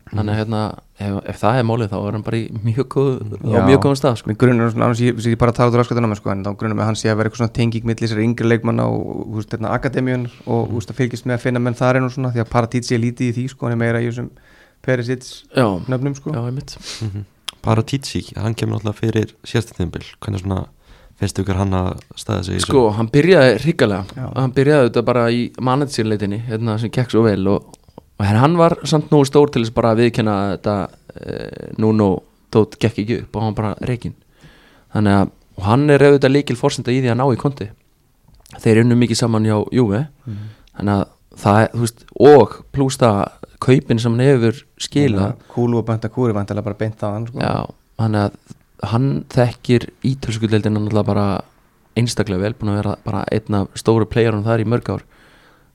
að þannig að hérna, ef, ef það er málið þá er hann bara í mjög góð, á mjög góðum stað, sko. Svona, annars ég, ég bara tala út úr raskatunum sko, en þá grunur með hann sé að vera eitthvað svona tenging milli þessari yngri leikmanna og þú veist, hérna, akademíun og að fylgjast með að finna menn þar einu svona því að Paratíci er lítið í því sko, hann er meira í þessum Perisits nöfnum sko. Já, einmitt. Paratici, hann kemur náttúrulega fyrir tímbil Hvernig svona finnst ykkur hann að staða sig? Sko, hann byrjaði hrikalega. Já. hann byrjaði þetta bara í managerleitinni hérna sem gekk svo vel og, og hann var samt nógu stór til þess bara að viðkenna að þetta e, núna þótt gekk ekki upp og hann bara reikin þannig að og hann er auðvitað líkil fórsenda í því að ná í konti þeir unnu mikið saman hjá Júve þannig að það er, þú veist, og pluss það kaupin sem hann hefur skilað. Kúlu og Bönta Kúri vantilega bara beint á hann sko. Já, þannig að hann þekkir ítölskudeldina náttúrulega bara einstaklega vel, búin að vera bara einn af stóru playerum þar í mörg ár.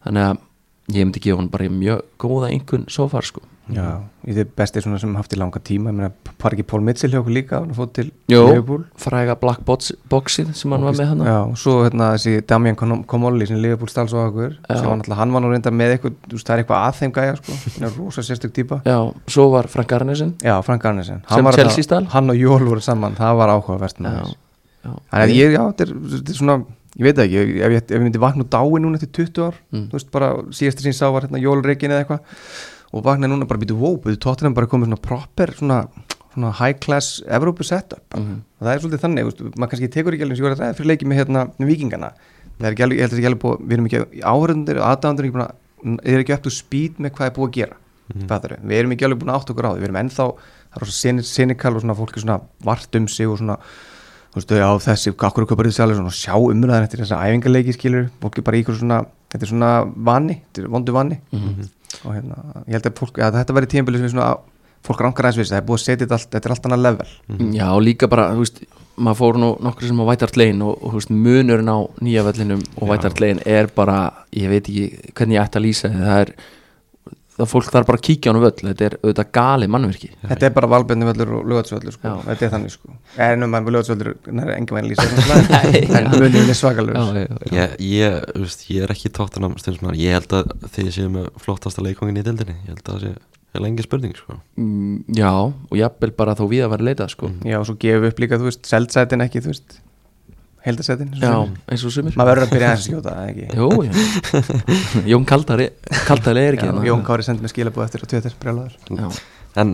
Þannig að ég myndi gefa hann bara mjög góða einhvern svo far sko. Já, í því besti svona sem haft í langa tíma ég meina, par ekki Pól Mitchell hjá okkur líka hann fótt til. Liverpool? fræga black box, boxið sem hann var með hann Já, og svo hérna þessi Damian Kom- Komolli sem Liverpool stáls á okkur sem var náttúrulega, hann var nú reynda með eitthvað það er eitthvað að þeim gæja sko. Hann er rosa sérstök típa. Já, svo var Frank Arnesen. Já, Frank Arnesen. Sem var Chelsea þarna- Hann og Jól voru saman, það var áhugavert Já, já. Þannig að ég, já, þetta er, þetta er svona Ég veit ekki, ef ég, ef ég myndi vakna dái núna eftir 20 ár Mm. Þú veist, bara síðastir sín sá var hérna Jólreikin eða eitthvað Og vakna núna bara býtu, wow, býtu tóttina bara komið svona proper Svona, svona high class Evrópu setup Mhm. og það er svolítið þannig, veist, maður kannski tekur ekki alveg sem ég var að ræða fyrir leikið með hérna vikingana það er ekki alveg, ég held að það er ekki alveg búið við erum ekki áhörundir og aðdæðandur er ekki er ekki upp til speed með hvað er búið að gera mm. við erum ekki alveg búin átt okkur á því við erum ennþá, það er svona þú veist, já þessi, akkur bara þið sjálfur svona sjá umræðan eftir þessa æfingarleiki skilur fólki bara ykkur svona, þetta er svona vanni, þetta er vondu vanni Mhm. og hérna, ég held að, fólk, að þetta verði tíðanbili sem er svona fólk rankar aðeins við það er búið að setja þetta allt, þetta er allt annað level. Já, og líka bara, þú veist maður fór nú nokkur sem á Lane og, og þú veist, munurinn á nýja vellinum og Lane er bara, ég veit ekki hvernig ég ætti að lýsa það er það fólk þarf bara að kíkja á hann völl. Þetta er auðvitað gali mannverki Þetta er bara valbjörni völlur og lögatsvöllur sko. Þetta er þannig sko. En um við lögatsvöllur er engin veginn lýsa En munið er svakalur Ég, ég, veist, ég er ekki tóttunum stundismar Ég held að þið séu með flottasta leikongin í dildinni Ég held að það sé er lengi spurning sko. Mm, já, og jafnvel bara þó við að vera leitað sko. Já og svo gefum við upp líka, þú veist, seldsætin ekki, þú veist Heldasætin já, eins og sumir Maður verður að byrja að skjóta, Jú. Jón Kaldari Kaldari er ekki Já, hérna. Jón Kári sendi mig skilabúð eftir og Twitter, brjálaður Já. En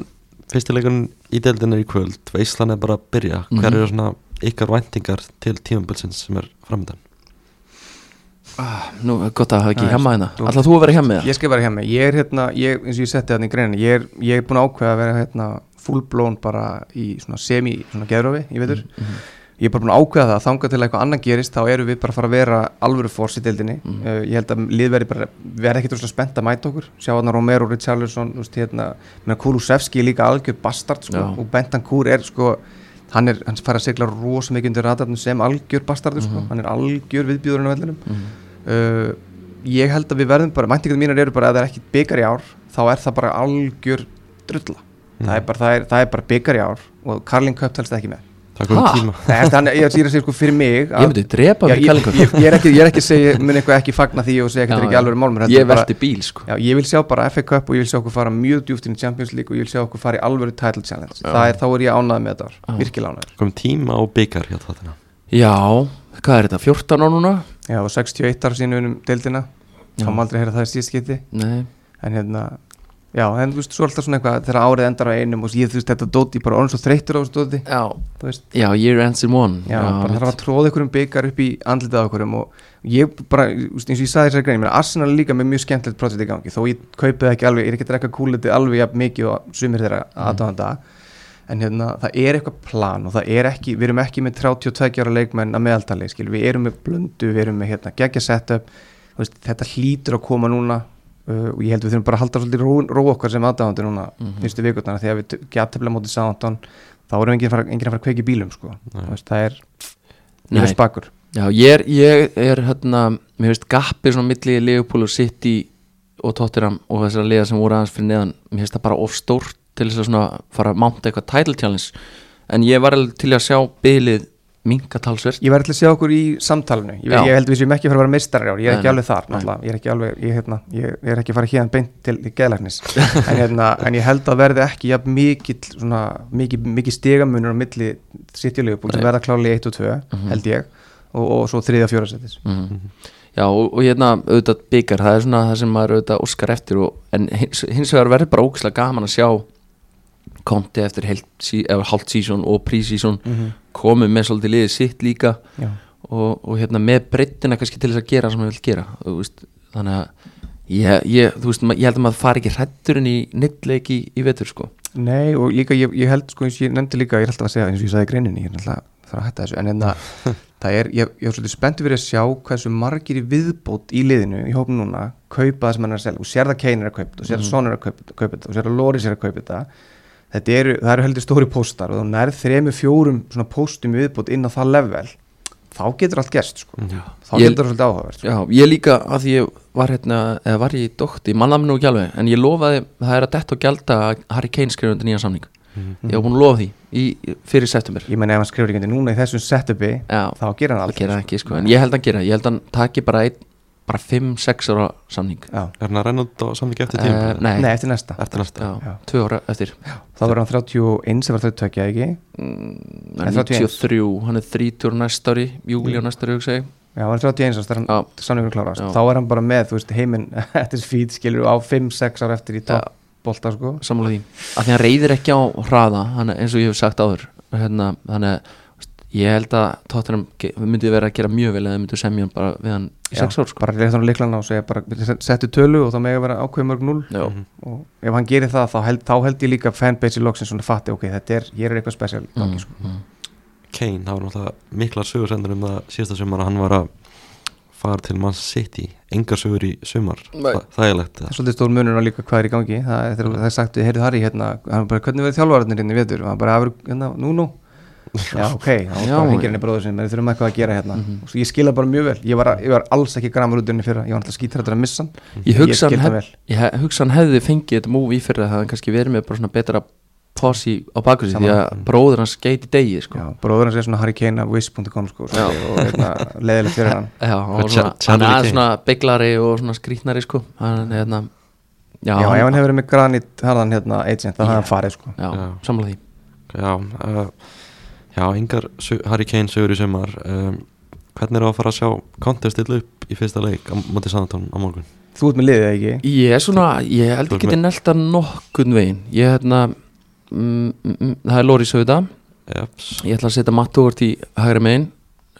fyrstileikurinn í deildinni er í kvöld Veislan er bara að byrja Mhm. Hver eru svona ykkar væntingar til tímabilsins sem er framöndan? ah, Nú, gott að hafa ekki Já, hjemma hérna Ætlar þú að vera hjemma það? Ég skal vera hjá mig, ég er hérna, ég, eins og ég setti þarna í greinin Ég er, ég er búin að ákveða að vera hérna full blown bara í svona semi, svona geðrófi, ég veitur Ég er bara búin að ákveða það, þangað til að eitthvað annan gerist þá erum við bara að fara að vera alvöru fórs í deildinni. Mhm. uh, Ég held að lið veri bara, við erum ekkert rosalega spennt að mæta okkur. Sjá hann Romero, Richarlison, hérna Kulusevski er líka algjör bastard sko, og Bentancur er sko hann er, hann fara að segla rosa mikið undir radarnum sem algjör bastardur sko, Mhm. hann er algjör viðbjóðurinn á vellinum. Mhm. uh, ég held að við verðum bara mæntingarnir mínar eru bara að það er ekki byggar í ár þá er það bara algjör drulla. Það, er bara, það, er, það er bara byggar í ár og Carling Cup telst ekki með Það kom Ha? tíma það er þannig, ég er að segja sko fyrir mig Ég myndi drepa Já, mig ég, kælingu ég, ég, er ekki, ég er ekki að segja, mun eitthvað ekki fagna því og segja Já, eitthvað ekki já. alveg málmur Ég velti bíl sko Já, ég vil sjá bara FA Cup og ég vil sjá okkur fara mjög djúft inn í Champions League og ég vil sjá okkur fara í alvöru title challenge Já. það er, þá er ég ánægð með þetta Já. virkilega ánægð Kom tíma á byggar hjá þáttina Já, hvað er þetta? 14 á núna? Já, og 61 ára sínu um deildina þá má aldrei heyra það í Nei en hérna já, en þú veist, svo er alltaf svona eitthvað þegar árið endar á einum og ég, þú veist, þetta dóti bara orðin svo þreyttur á þessu dóti. Já, já year ends in one. Já, bara þarf að tróða ykkur um byggar upp í andlitað ykkur og ég bara, þú veist, eins og ég sagði þessari grein, ég meina Arsenal er líka með mjög skemmtilegt projekt í gangi, þó ég kaupið ekki alveg, ég er ekki að drekka kúliti alveg jafn mikið og sumir þeirra aðdáðanda en hérna, það er eitthvað plan og það er ekki, við erum ekki með 32 ára leikmenn að meðaltali, skil, við erum með blöndu, við erum með hérna, þetta hlýtur að koma núna uh, og ég held við þurfum bara að halda svolítið ró, ró okkar sem aðdáðandi núna Mhm. fyrstu vikundana þegar við gætefla mótið Southampton þá erum enginn að fara, enginn að fara að kveiki bílum sko. Veist, það er mjög spakur Já, ég er, ég er hérna Mér finnst gappið svona milli Leopold og City og Tottenham og þessar liða sem voru aðeins fyrir neðan Mér finnst það bara of stórt til þess að fara að mánta eitthvað title challenge En ég var til að sjá bylið minka talsvert. Ég verði til að sjá okkur í samtalenu Ég, ég held við séum ekki að fara að vera ár. Ég er ekki alveg þar. Ég er ekki alveg, ég, hérna, ég, er ekki að fara hérna beint til geðlæknis. En, hérna, en ég held að verði ekki svona, mikið, stigamunur á milli sittjulegupúl sem verða kláli 1 og 2 Mhm. held ég og, og svo þriðja og fjóra setis mm. Já, og, og hérna auðvitað byggar Það er svona það sem maður auðvitað óskar eftir og, En hins, hins vegar verður bara ógislega gaman að sjá Konti eftir hálft sísón og prísísón komið með svolítið liðið sitt líka og, og hérna með breyttina kannski til þess að gera sem við vil gera veist, þannig að ég, ég, veist, ég held að maður fari ekki hrætturinn í nittleik í, í vetur sko. Nei og líka ég, ég held sko eins og ég nefndi líka, ég er alltaf að segja eins og ég sagði greininni, ég er alltaf að fara að hætta þessu en hérna, það er, ég, ég er svolítið spenntur fyrir að sjá hversu margir í viðbót í liðinu, í hópum núna, kaupa það sem hann er að selja, og sér það Kane er að kaupa þetta og sér það Son er að kaupa, þetta og sér það Loris er að kaupa þetta eru, það eru heldur stóri póstar og þú nærð þremi fjórum svona póstum í viðbót inn á það level þá getur allt gerst sko, þá Ég- getur það svolítið áhugavert sko. Já, ég líka að ég var hérna eða var ég í mannaði mig nú ekki alveg en ég lofaði, það er að detta og gjalda að Harry Kane skrifa undir nýja samning. Ég var búin að lofa því í, fyrir september. Ég menn ef hann skrifur ekki núna í þessum setupi Já, þá gerir hann það það ekki sko en ég held að hann gera, ég held að hann taki bara einn bara 5-6 ára samning. Já. Er hann að renna út á samvík eftir Eh, tíma? Nei, Nei, eftir næsta. Eftir næsta. Já, Já. tvö ára eftir. Þá verður hann 31 sem var 32 ekki? Mm, En 31. 93, hann er 30 næsta ári júli á næsta ári, hugsa ég. Já, hann er 31 árs þegar hann Já, samningur klárast Já. þá er hann bara með, þú veist, heiminn eftir skilur á 5-6 ára eftir í topp bolta sko. Sammála því. Að því hann reyðir ekki á hraða hann, eins og ég hef sagt áður hérna, þannig að veist, ég held að Tottenham ge- myndi vera að gera mjög vel eða myndi semja hann bara við hann í Já, 6 ár sko. bara reyða þannig líklan á og segja bara settu tölu og þá megi vera ákveð mörg 0 Já, Mhm. og ef hann gerir það þá held, þá held ég líka fanbase í loksins svona fatti, ok, þetta er, hér er eitthvað spesial mm, mm. sko. mm. Kane, það var náttúrulega miklar sögursendur um það síðasta sumar að hann var að fara til Man City engar sögur í sumar Nei. Þa, þægilegt það er svolítið stór munur á líka hvað er í gangi það er, það er sagt, við heyrðu Harry hérna, hann bara, hvernig verður þjálfararnir hérna og "Það já ok, þá hengir henni bróður sinni við þurfum eitthvað að gera hérna og ég skil það bara mjög vel ég var, ég var alls ekki gramur út unni fyrra ég var alltaf skítrættur að missa hann Ég hugsa hann, það ég hefði fengið þetta múf í fyrir að það hefði kannski verið með bara svona betra posi á sig því að Saman. bróður hans geit í degi sko. já, bróður hans er svona wish.com sko, svo, og hérna, leðilegt fyrir hann Já, Hvað, svona, hann er svona beiglari og svona skrítnari sko. hann, hérna, já, já, ef hann, hefur verið með granit harðan hérna, agent, þá Já. hafði hann farið sko. já, Já. samla því Já, uh, já engar su- Harry Kane sögur í sumar. Um, Hvernig er það að fara að sjá Conte stilla upp í fyrsta leik á móti Sandatón á morgun? þú ert með liðið ekki? Ég er svona, ég held ert geti nelta nokkurn veginn. Ég hérna mm, mm, mm, Það er Lóri Söða Ég ætla að setja Matt Óvart í hægri megin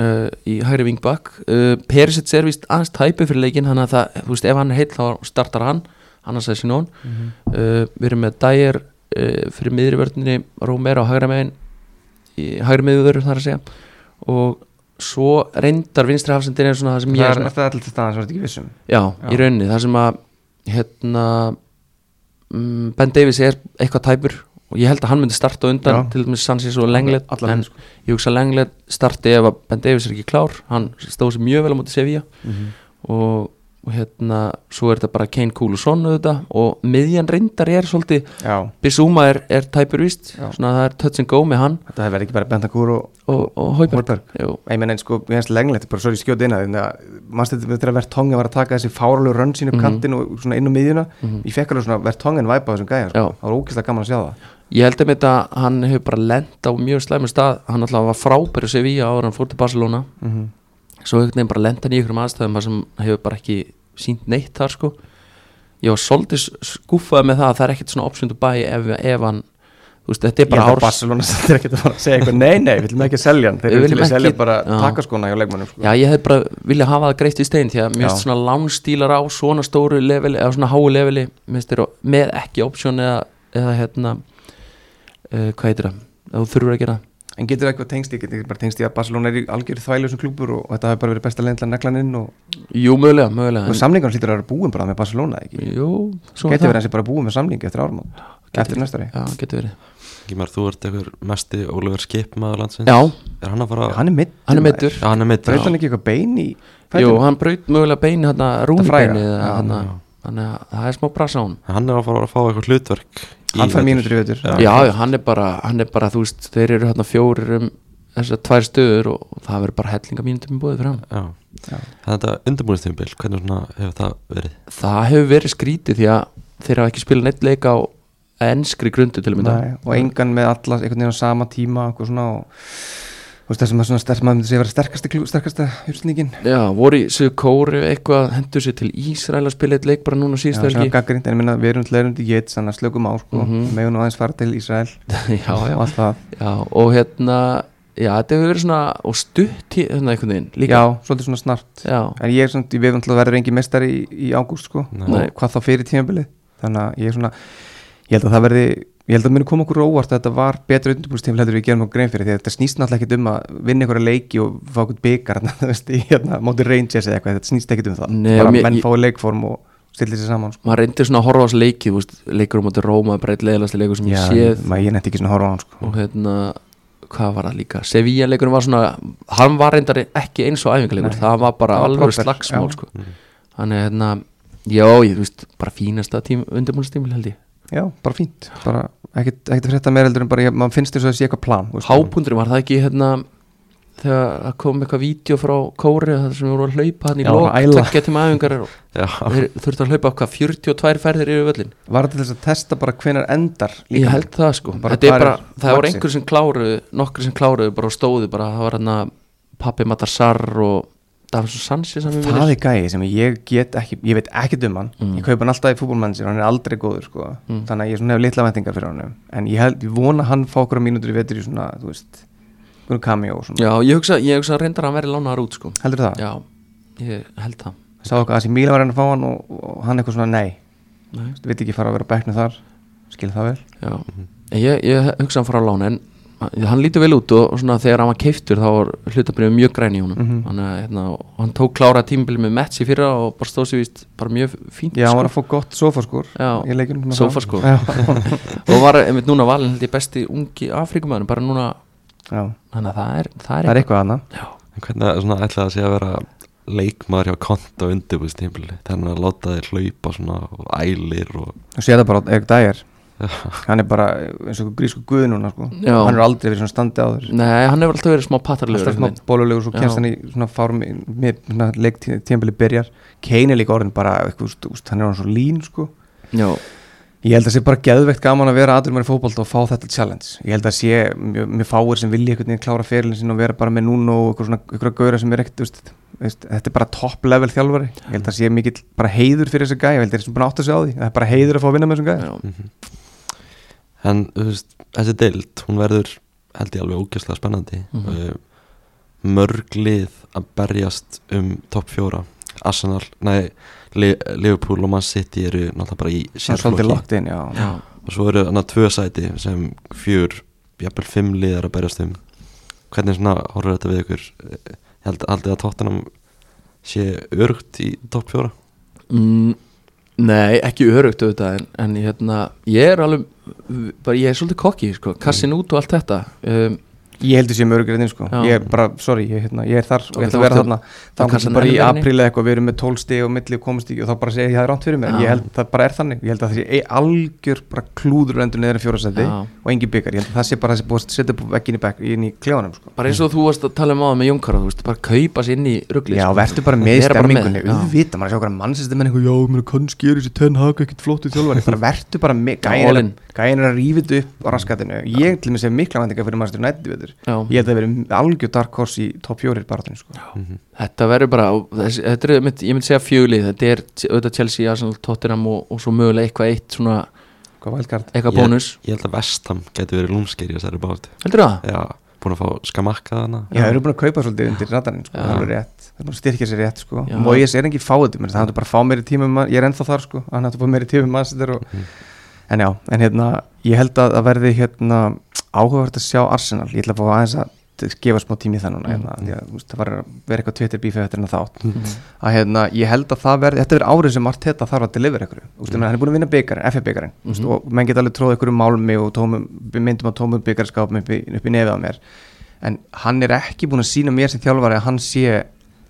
uh, Í hægri vingbak uh, Perisits er vist aðeins tæpu fyrir leikin Þannig að það, þú veist, ef hann er heill þá startar hann Annars er Sinón Mhm. uh, Við erum með Dyer uh, Fyrir miðri vörninni Rómer á hægri megin hægri miður þar að segja Og svo reyndar vinstri hafsendin er svona það sem ég það er er svona, eftir allir til staðan sem þetta ekki vissum Já, Já. í rauninni, það sem að hérna mm, Ben Davies er eitthvað tæpur og ég held að hann myndi starta undan Já. til dæmis Sanchez og Lenglet en sko. ég hugsa Lenglet starti ef að Ben Davies er ekki klár hann stóð sér mjög vel á móti Sevilla og, og hérna svo er þetta bara Kane Coulson auðvitað. Og miðjan reyndar er svolítið Bissúma er, er tæpur víst. Já. svona það er touch and go með hann. Þetta hefur ekki bara Bentancur og og, og Hauberg ég menn einn sko, ég hefst lenglegt, bara svo ég skjóti inn að mannst þetta þegar Vertongen var að taka þessi fáralegu rönn sín upp Mhm. kantinn og svona inn á miðjuna? Mhm. ég fekk alveg svona Vertongen væpa þessum gæja sko. Það var ógeðslega gaman að sjá það. Ég held að þetta hann hefur bara lent á mjög slæmur stað. Hann alltaf var frábæri Sevilla en hann fór til Barcelona. Mm -hmm. Svo einhvern veginn bara lent hann í einhverjum aðstæðum sem hefur bara ekki sínt neitt þar sko. Ég var svolítið skúfað með það að það er ekkert svona option to buy ef, ef hann þú veist, þetta er bara árs Barcelona er ekki að fara að segja eitthvað. Nei, nei, við viljum ekki selja hann. Þeir eru til að selja bara takaskona hjá leikmannum sko. Já, ég hef bara viljað hafa það greitt í stein því að mér finnst svona lánstílar á svona stóru leveli eða svona háu leveli með ekki option eða, eða hérna uh, hvað heitir það, þú þurfur að gera en getur það eitthvað tengst, ég getur bara tengst í að Barcelona er í algjörðu þvælusum klúpur og, og þetta hefur bara verið besta leiðin til að negla hann inn og, Jú, mögulega, mögulega og samlingarn hlýtur að vera búin bara með Barcelona ekki, Jú, svo getur verið hans bara búin með samlingi eftir árum eftir næstari Já, getur verið. Gímar, þú ert einhver mesti Ólafur Skipmaður landsins. Já, Er hann að fara hann er mitt hann er meittur Já, hann er mitt Braut hann ekki eitthvað bein í Jú, fætinum? hann braut mögulega beini hérna já. þannig að það er smá brasa á hann Hann er að fara að fá eitthvað hlutverk hann fær mínútur í vetur Já. Já, hann er bara, hann er bara, þú veist, þeir eru hérna fjórir um þessar tvær stöður og það verður bara hellinga mínútum í bóðið hann Já, Já. þetta undirbúinstýmbil, hvernig svona hefur það verið? Það hefur verið skrítið því að þeir hafa ekki spilað neitt leik á enskri grundu til að mynda Nei, og engan með alla einhvern veginn á sama tíma og og veist þessum að svona sterk maður myndi segja að vera sterkasta, sterkasta hjúrslningin Já, voru í Suðu Kóru eitthvað hendur sér til Ísrael að spila eitt leik bara núna Já, síðustu sem var helgi gaggrind, en ég minna við erum til leirundi get þannig að slökum á sko, Mhm. við megum nú aðeins fara til Ísrael Já, já, og allt það. Já, og hérna Já, þetta hefur verið svona, og stutt í- hérna einhvern veginn líka. Já, svolítið svona snart. Já, en ég er svona, veit náttúrulega að verður engin mestari í, í ágúst sko, Nei. og hvað þá fyrir tímabilið. Þannig að ég er svona ég held að það verði, ég held að muni koma okkur óvart að þetta var betra undirbúrstímil heldur við gerum okkur grein fyrir því að þetta snýst náttúrulega ekkit um að vinna einhverja leiki og fá okkur byggar hérna, móti Rangers eða eitthvað þetta snýst ekkit um það, Nei, bara mér- menn ég- fái leikform og stillir sér saman sko. maður reyndi svona að horfa á þessu leiki veist, leikur á móti Róma, bara eitt leiðilegasti leikur sem ég Já, séð maður ég nefndi ekki svona að horfa á hann sko. og hérna hvað var það líka, Sevilla leikurinn var svona hann var reyndar ekki eins og æfingarleikur það Það já. sko. Hérna já, ég þú veist, bara fínasta tím, undirbúinnstímil held ég já, bara fínt bara ekkit, ekkit að frétta meira heldur en bara ég, maður finnst þess að það sé eitthvað plan hápundurinn var það ekki hérna þegar það kom eitthvað vídeo frá Kóri það sem voru að hlaupa hann í lók að Já, þeir þurftu að hlaupa hvað 42 ferðir yfir völlin var þetta til þess að testa bara hvenar endar ég held það sko. Bara er bara, það voru vaxið? einhver sem kláruðu nokkur sem kláruðu bara og stóðu bara það var hérna Pappi Matarsar og Davison Sanchez sem við það er gæi sem ég get ekki ég veit ekki um hann, Mm. ég kaupa hann alltaf í fútbolmannsir hann er aldrei góður sko. Mm. þannig að ég svona hef litla vendingar fyrir hann en ég, held, ég vona hann fá okkur mínútur í vetur í svona, þú veist svona og svona, Já, ég hugsa, ég hugsa reyndar að hann verið lánaðar út sko. Heldur það? Já, ég held það. Sá okkar að þessi Míla var hann að fá hann og, og hann eitthvað svona nei, Nei. Þú veit ekki fara að vera á bekknu þar. Skil það vel. Já, en ég, ég hugsa hann fara á lána en hann lítur vel út og, svona þegar hann var keiftur þá var hlutabrið mjög græn í honum. Mhm. þannig að hérna, hann tók klára tímabili með Metsi fyrra og bara stóð sér víst bara mjög fínt já, hann var sko. að fá gott Sófaskor. já, og var einmitt núna valin held ég besti ungi Afrikumæður bara núna Já, þannig að það er, það er, það er eitthvað. annað. Já, En hvernig er svona ætlaði að sé að vera leikmaður hjá konta undirbúðstímpili þannig að láta þér hlaupa svona og ælir og Þú sé það bara Erik Dæger Hann er bara eins og grísku guð núna sko. Hann er aldrei verið svona standi áður Nei, hann hefur alltaf verið smá pattarlegur Alltaf smá bólulegur Svo kemst hann í svona fárum Með svona leiktímbili byrjar. Kane er líka orðin bara eitthvað, úst, Hann er orðin svo lín sko. Já, Ég held að sé bara geðveikt gaman að vera aðurum í fótbolt og fá þetta challenge. Ég held að sé mjög fáir sem vilja einhvern veginn klára ferilin sin og vera bara með núna og eitthvað svona eitthvað gauðra sem er ekkert, þetta er bara top level þjálfari. Ég held að sé mikill bara heiður fyrir þessi gæja, en veist, þessi deild hún verður held ég alveg ógeðslega spennandi Mhm. uh, mörg lið að berjast um topp fjóra Arsenal, nei Li Liverpool og Man City eru náttúrulega bara í sérflokki inn, já. já. og svo eru þannig tvö sæti sem fjör, jafnvel fimm liðar að berjast um hvernig svona horfur þetta við ykkur Eh, held, haldið að tóttunum sé örugt í topp fjóra Mm, Nei, ekki örugt auðvitað en, en hérna, ég er alveg bara, ég er svolítið kokki, sko, kassin út og allt þetta. Um, Ég heldur sé mörgur inn, sko. Já. Ég er bara, sorry, ég, hérna, ég er þar og ég ætla að vera þarna. þá kannski bara í í. apríl eða eitthvað, við erum með 12 stig og milli og komast ekki og þá bara segja ég það er ránt fyrir mér. En Já. ég held það bara er þannig. Ég held að það sé ei- algjör bara klúður endur neður en fjórasæti og engin byggar. Ég held að það sé bara þessi búið að setja upp vekkin í, í klefanum, sko. bara eins og þú varst að tala um á það með Jónkara, þú veist, bara kaupa sér inn í ruggli Já, verður bara með í með, stemmingunni já. Auðvita, maður sjá hvað mannsistir menn eitthvað, Já, mér kannski er þessi ten hag ekkert flottu þjálfari bara verður bara með all er, að- að rífið upp á raskatinu Ég til mig sé mikla vendinga fyrir mannsistir nætti við Já. Ég held að það verið algjör dark horse í top 4 barátunni sko. Þetta verður bara, og þessi, þetta er, mynd- ég myndi segja fjöglið, þetta er auðvitað Chelsea, Arsenal, Tottenham og, og svo mögulega eitthvað eitt svona, eitthvað Ég- bónus ég held að Vestham geti verið lúmskeir í þessari báti Heldur það? já, búin að fá skamakka þarna Já, það eru búin að kaupa svolítið undir radarinn sko. Það er Það er búin að styrkja sér rétt sko. Já. Moyes er ekki fáið Það er bara að fá meiri tíma um Ég er ennþá þar sko. Hann hætti að fá meiri tíma um mannsistir og... En já, en hérna Ég held að það verði hérna áhugavert að sjá Arsenal. Ég ætla að fá aðeins að gefa smá tími það núna hérna, því að það var að vera eitthvað Twitter bífið eftir hennar þátt. Að hérna, ég held að það verði, þetta verði árið sem Arteta þarf að delivera ykkur, mm. hann er búin að vinna byggarinn, FF byggarinn, mm -hmm. og menn geta alveg tróð ykkur um málmi og tómum, myndum á tómum byggarskápum upp, í- í nefið á mér. En hann er ekki búin að sína mér sem þjálfari að hann sé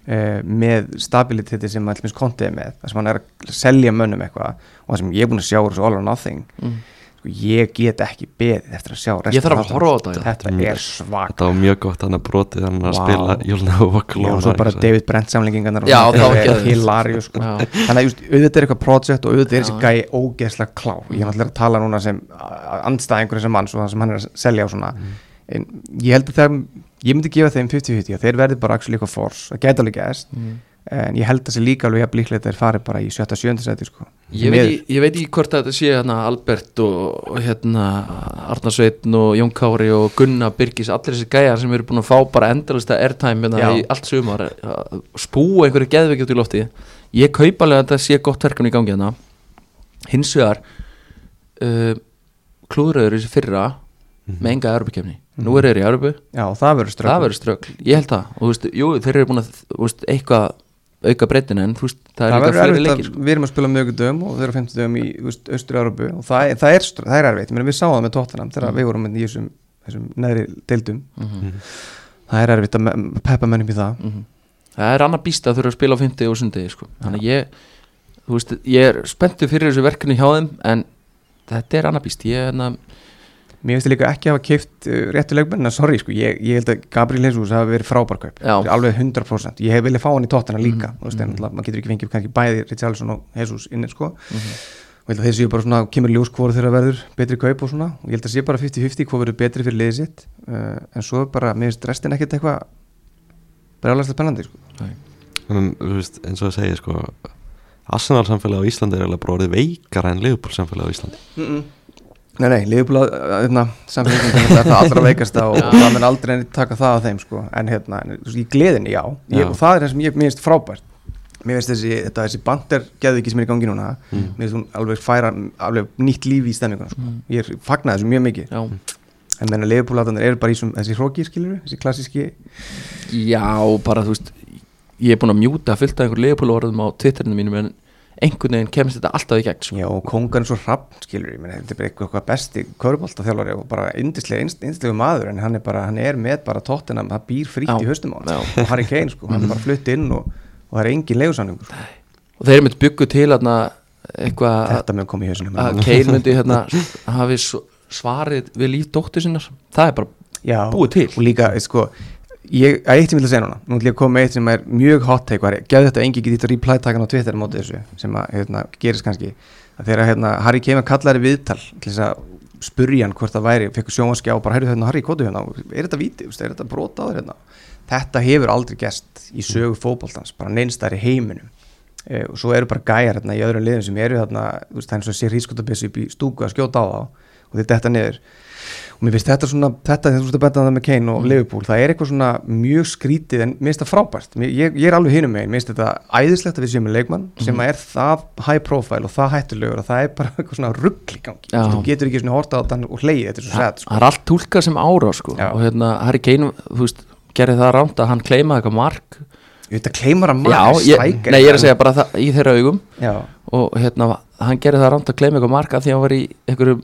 uh, með stabiliteti sem allmest kontið er með, þar sem hann er að selja mönnum eitthvað og það sem ég er búin að sjá svo all or nothing Mm. sko, ég get ekki beðið eftir að sjá restina Ég þarf að horfa á þetta, þetta Mm. er svak þetta var mjög gott hann að brotið hann að Vá. spila Jólna og Já, Vokalóna og svo bara David Brent samlingingarnar það hilarjus sko. Þannig að just, auðvitað er eitthvað project og auðvitað er þessi gæi ógeðslega klár. Ég er náttúrulega að tala núna sem andstæðingur sem mann, svo það sem hann er að selja og svona. En ég held að það ég myndi gefa þeim 50-50 að þeir verði bara actually eitthvað force, það gæti alveg gæst en ég held að þessi líka alveg jafn líklegt að þeir fari bara í 7-7 seti sko. Ég ég veit ekki hvort að þetta sé hérna Albert og, og hérna Arnar Sveitn og Jón Kári og Gunnar Birgis, allir þessi gæjar sem eru búin að fá bara endalista airtime hérna í allt sumar að spúa einhverju geðveiki út í lofti ég kaup alveg að þetta sé gott verkefni í gangi hérna. Hins vegar uh, klúðröður í þessi fyrra með enga Europakefni, nú er þeir í Europu já, það verður ströggl. Það verður ströggl, ég held það. Og þú veist, jú, þeir eru búin að þú veist, eitthvað auka breytin en þú veist, það er það líka verður fleiri erfitt leikir sko. við erum að spila mögudöfum og þeir eru 50 dögum í austur-Európu og það er, það er, það er erfitt, Meni, við sáum það með Tottenham þegar við vorum í þessum, þessum neðri deildum. Mhm. það er erfitt að me- peppa mönnum í það. Mhm. það er annar býst að þurfa að spila Mér finnst þið líka ekki hafa keift réttu leikmenn en sorry, sko, ég, ég held að Gabriel Jesus hafi verið frábærkaup, Já. alveg 100% ég hef viljað fá hann í tóttina líka mm. veist, en mm. maður getur ekki fengið kannski bæði Richarlison og Jesus inni sko. Mhm. og ég held að séu bara svona, kemur ljós hvort þeirra verður betri kaup og svona og ég held að sé bara 50-50 hvað verður betri fyrir liðið sitt uh, en svo er bara, mér finnst restin ekkert eitthvað brjálæslega spennandi sko. en veist, eins og það segir sko Arsenal samfélagi á Íslandi er alveg Nei, nei, Liverpool hérna, samfélagin þetta er það allra veikasta og, og það mun aldrei neitt taka það af þeim sko. en hérna, í gleðinni, já, ég, Já. og það er það sem ég mér finnst frábært mér finnst þessi, þetta, þessi bandir geðviki sem er í gangi núna Mm. mér finnst hún alveg færa alveg nýtt líf í stemminguna sko. ég er fagnað þessu mjög mikið já, en menna Liverpool-átanir eru bara í svum, þessi hróki skilur, þessi klassíski já, bara þú veist ég er búin að mjúta fullt af einhver orðum á Twitterinu mínum en einhvern veginn kemst þetta alltaf í gegn sko. Já, og kongan er svo hrapp, skilur ég, þetta er bara eitthvað, besti körbólta þjálfari og bara yndislega, yndislega maður, en hann er bara, hann er með bara tóttina, það býr frítt Já. í höstum á hann, og Harry Kane, sko, hann er bara flutt inn og, og það er engin leigusanningur, sko. og þeir mynd byggu til hérna, eitthvað að- þetta með koma í hausinu. að Kane myndi hérna, hafi svarið við líf dóttur sinnar það er bara Já, búið til. og líka, sko, ég, að eitt sem ég vil að segja núna, nú ætlum ég að koma með eitt sem er mjög hot take, var, geðu þetta engi getið reply takan á Twitter á móti þessu, sem að, hérna, gerist kannski, að þegar, hérna, Harry Kane kallaði viðtal til þess að spurja hann hvort það væri, fekk sjónvaskja og bara, heyrðu hérna, Harry, kótu hérna, er þetta veist, er þetta brota á þér hérna, þetta hefur aldrei gest í sögu fótboltans, bara neinstæri heiminum. E, og svo eru bara gæjar hérna í öðrum liðum sem eru þarna, þú veist, það er og mér finnst þetta svona, þetta þegar þú veist að benda það með Kane og Liverpool, það er eitthvað svona mjög skrítið en mér finnst það frábært mér, ég, ég er alveg hinum megin, mér finnst þetta æðislegt að við séum með leikmann sem er það high profile og það hættulegur og það er bara eitthvað svona ruggl í gangi, Já. þú getur ekki svona horta á þetta og hleyið, þetta er svo sætt sko. það er allt tólkað sem ára sko. Já. og hérna Harry Kane þú veist, gerði það rámt að hann kleimaði eitthvað mark þetta kleimar að maður striker nei ég er að segja bara það í þeirra augum já, og hérna hann gerði það rámt að kleima eitthvað mark af því að hann var í einhverju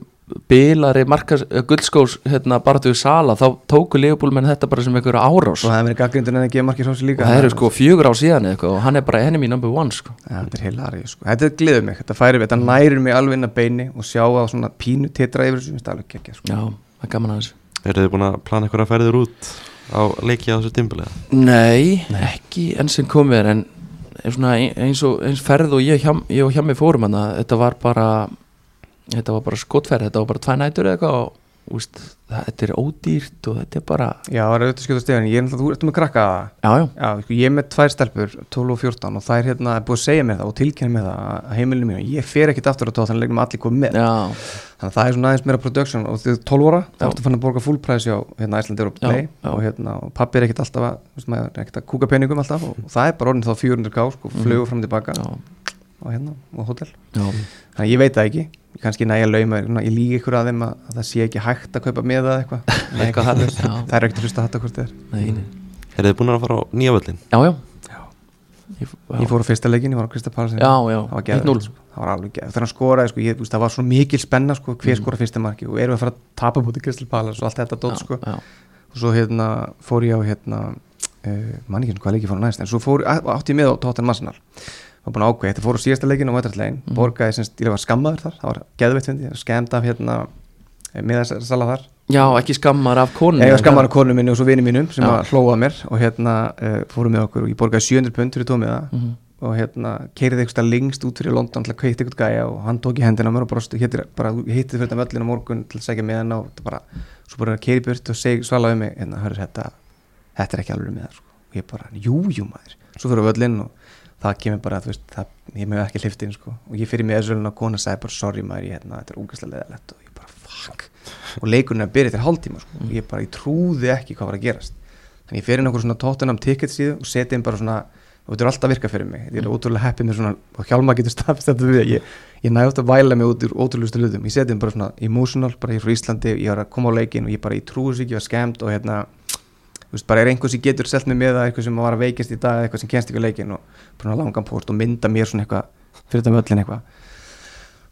bilari markas, guldskós hérna bara til sala þá tóku Leopold menn þetta bara sem einhverju árás svo það hefur verið gaggrindur en ekki að markið svo og það eru sko fjögur á síðan eitthvað og hann er bara enemy number one sko. Ja, þetta er hilari, sko. þetta gleður mig, þetta færi við, þetta nærir mig alveg inn að beini og sjá að svona pínu titra yfir þessu, þetta er alveg geggja sko. já, það er gaman að þessu Eru þið búin að plana eitthvað að ferðir út á leiki á þessu tímbilega? Nei, ekki enn sem komið er en eins og eins ferð og ég, hjá, ég og hjá mig fórum hann þetta var bara skotferð, þetta var bara tvæ nætur eða eitthvað og úst, það, þetta er ódýrt og þetta er bara Já, það er auðvitað skjóta stegan, ég er náttúrulega, þú ertu með krakka. Já, já, Já, sko, ég er með tvær stelpur, 12 og 14 og það er hérna búið að segja mér það og tilkynna mér það að heimilinu mínu, ég fer ekkit aftur á tóð þannig leiknum allir komið með, já, þannig að það er svona aðeins meira production. Og þið 12 óra, þá ertu fann að borga full price á hérna Europe Já, Play. og hérna, og pappi er ekkit alltaf að, er að og, og það er bara orðin þá 400k, flugu fram og tilbaka já, og hérna, og hótel já. þannig að ég veit það ekki, kannski næja lauma ég líka ykkur að þeim að, að það sé ekki hægt að kaupa með það eitthvað Nei, Eitthvað það, þannig, já. það er ekkert að hlusta að þetta hvort þið er Nei, nei. Eru þið búin að fara á nýja völlin? já, já Já. Ég, ég fór á fyrsta leikin, ég var á Krista já, það var 1-0 geðveikt, sko. það var alveg geð þegar hann skoraði, sko, ég, það var svo mikil spenna sko, hver Mm. skora fyrsta marki og erum við að fara að tapa bútið Kristal Palace og allt þetta dót, sko. já, og svo hérna fór ég á hérna uh, mann ekki svona hvað leiki fór næst en svo fór, átti ég með á Tottenham Arsenal var búin að ákveða, þetta fór á síðasta leikin á Vætartlegin, Mhm. borgaði semst, ég var skammaður þar það var geðveitt fyndi, skemmt af hérna miðarsala þar. Já, ekki skammar af konu ég var skammaður af konu minni og svo vini mínum sem Já. að hlóa mér og hérna uh, fórum með okkur og ég borgaði 700 pund fyrir tómiða mm og hérna keiriði eitthvað lengst út fyrir London til að kveita eitthvað gæja og hann tók í hendina mér og brosti, hittir, bara hitti fyrir þetta möllin á morgun til að segja með hann og bara, svo bara keiri burt og svalaði mig, hérna, hörur þetta þetta er ekki alveg með það, sko. Og ég bara, jú, jú maður, svo fyrir völlin og það kemur bara, þú veist, það, ég með ekki hliftin, sko, og ég fyrir með þessu og kona sagði bara, sorry maður, ég, hérna, þetta er úgæslega leðalegt og ég bara, fuck. Og leikurinn er að byrja til hálftíma, sko, og ég bara, ég trúði ekki hvað var að gerast. Þannig ég fer inn okkur svona tóttunum ticket síðu og seti inn bara svona og þetta er alltaf að virka fyrir mig, ég er ótrúlega heppið með svona og hjálma getur stafist þetta við ég, ég næ ofta að væla mig út úr ótrúlegustu hlutum. Ég seti inn bara svona emotional, bara ég er frá Íslandi ég var að koma á leikin og ég bara, ég trúi sér ekki ég var skemmt og hérna, veist, bara er einhver sem getur selt mig með það, eitthvað sem var að veikast í dag eitthvað sem kennst á leikin og bara langan port og mynda mér svona eitthvað fyrir þetta möllin eitthvað.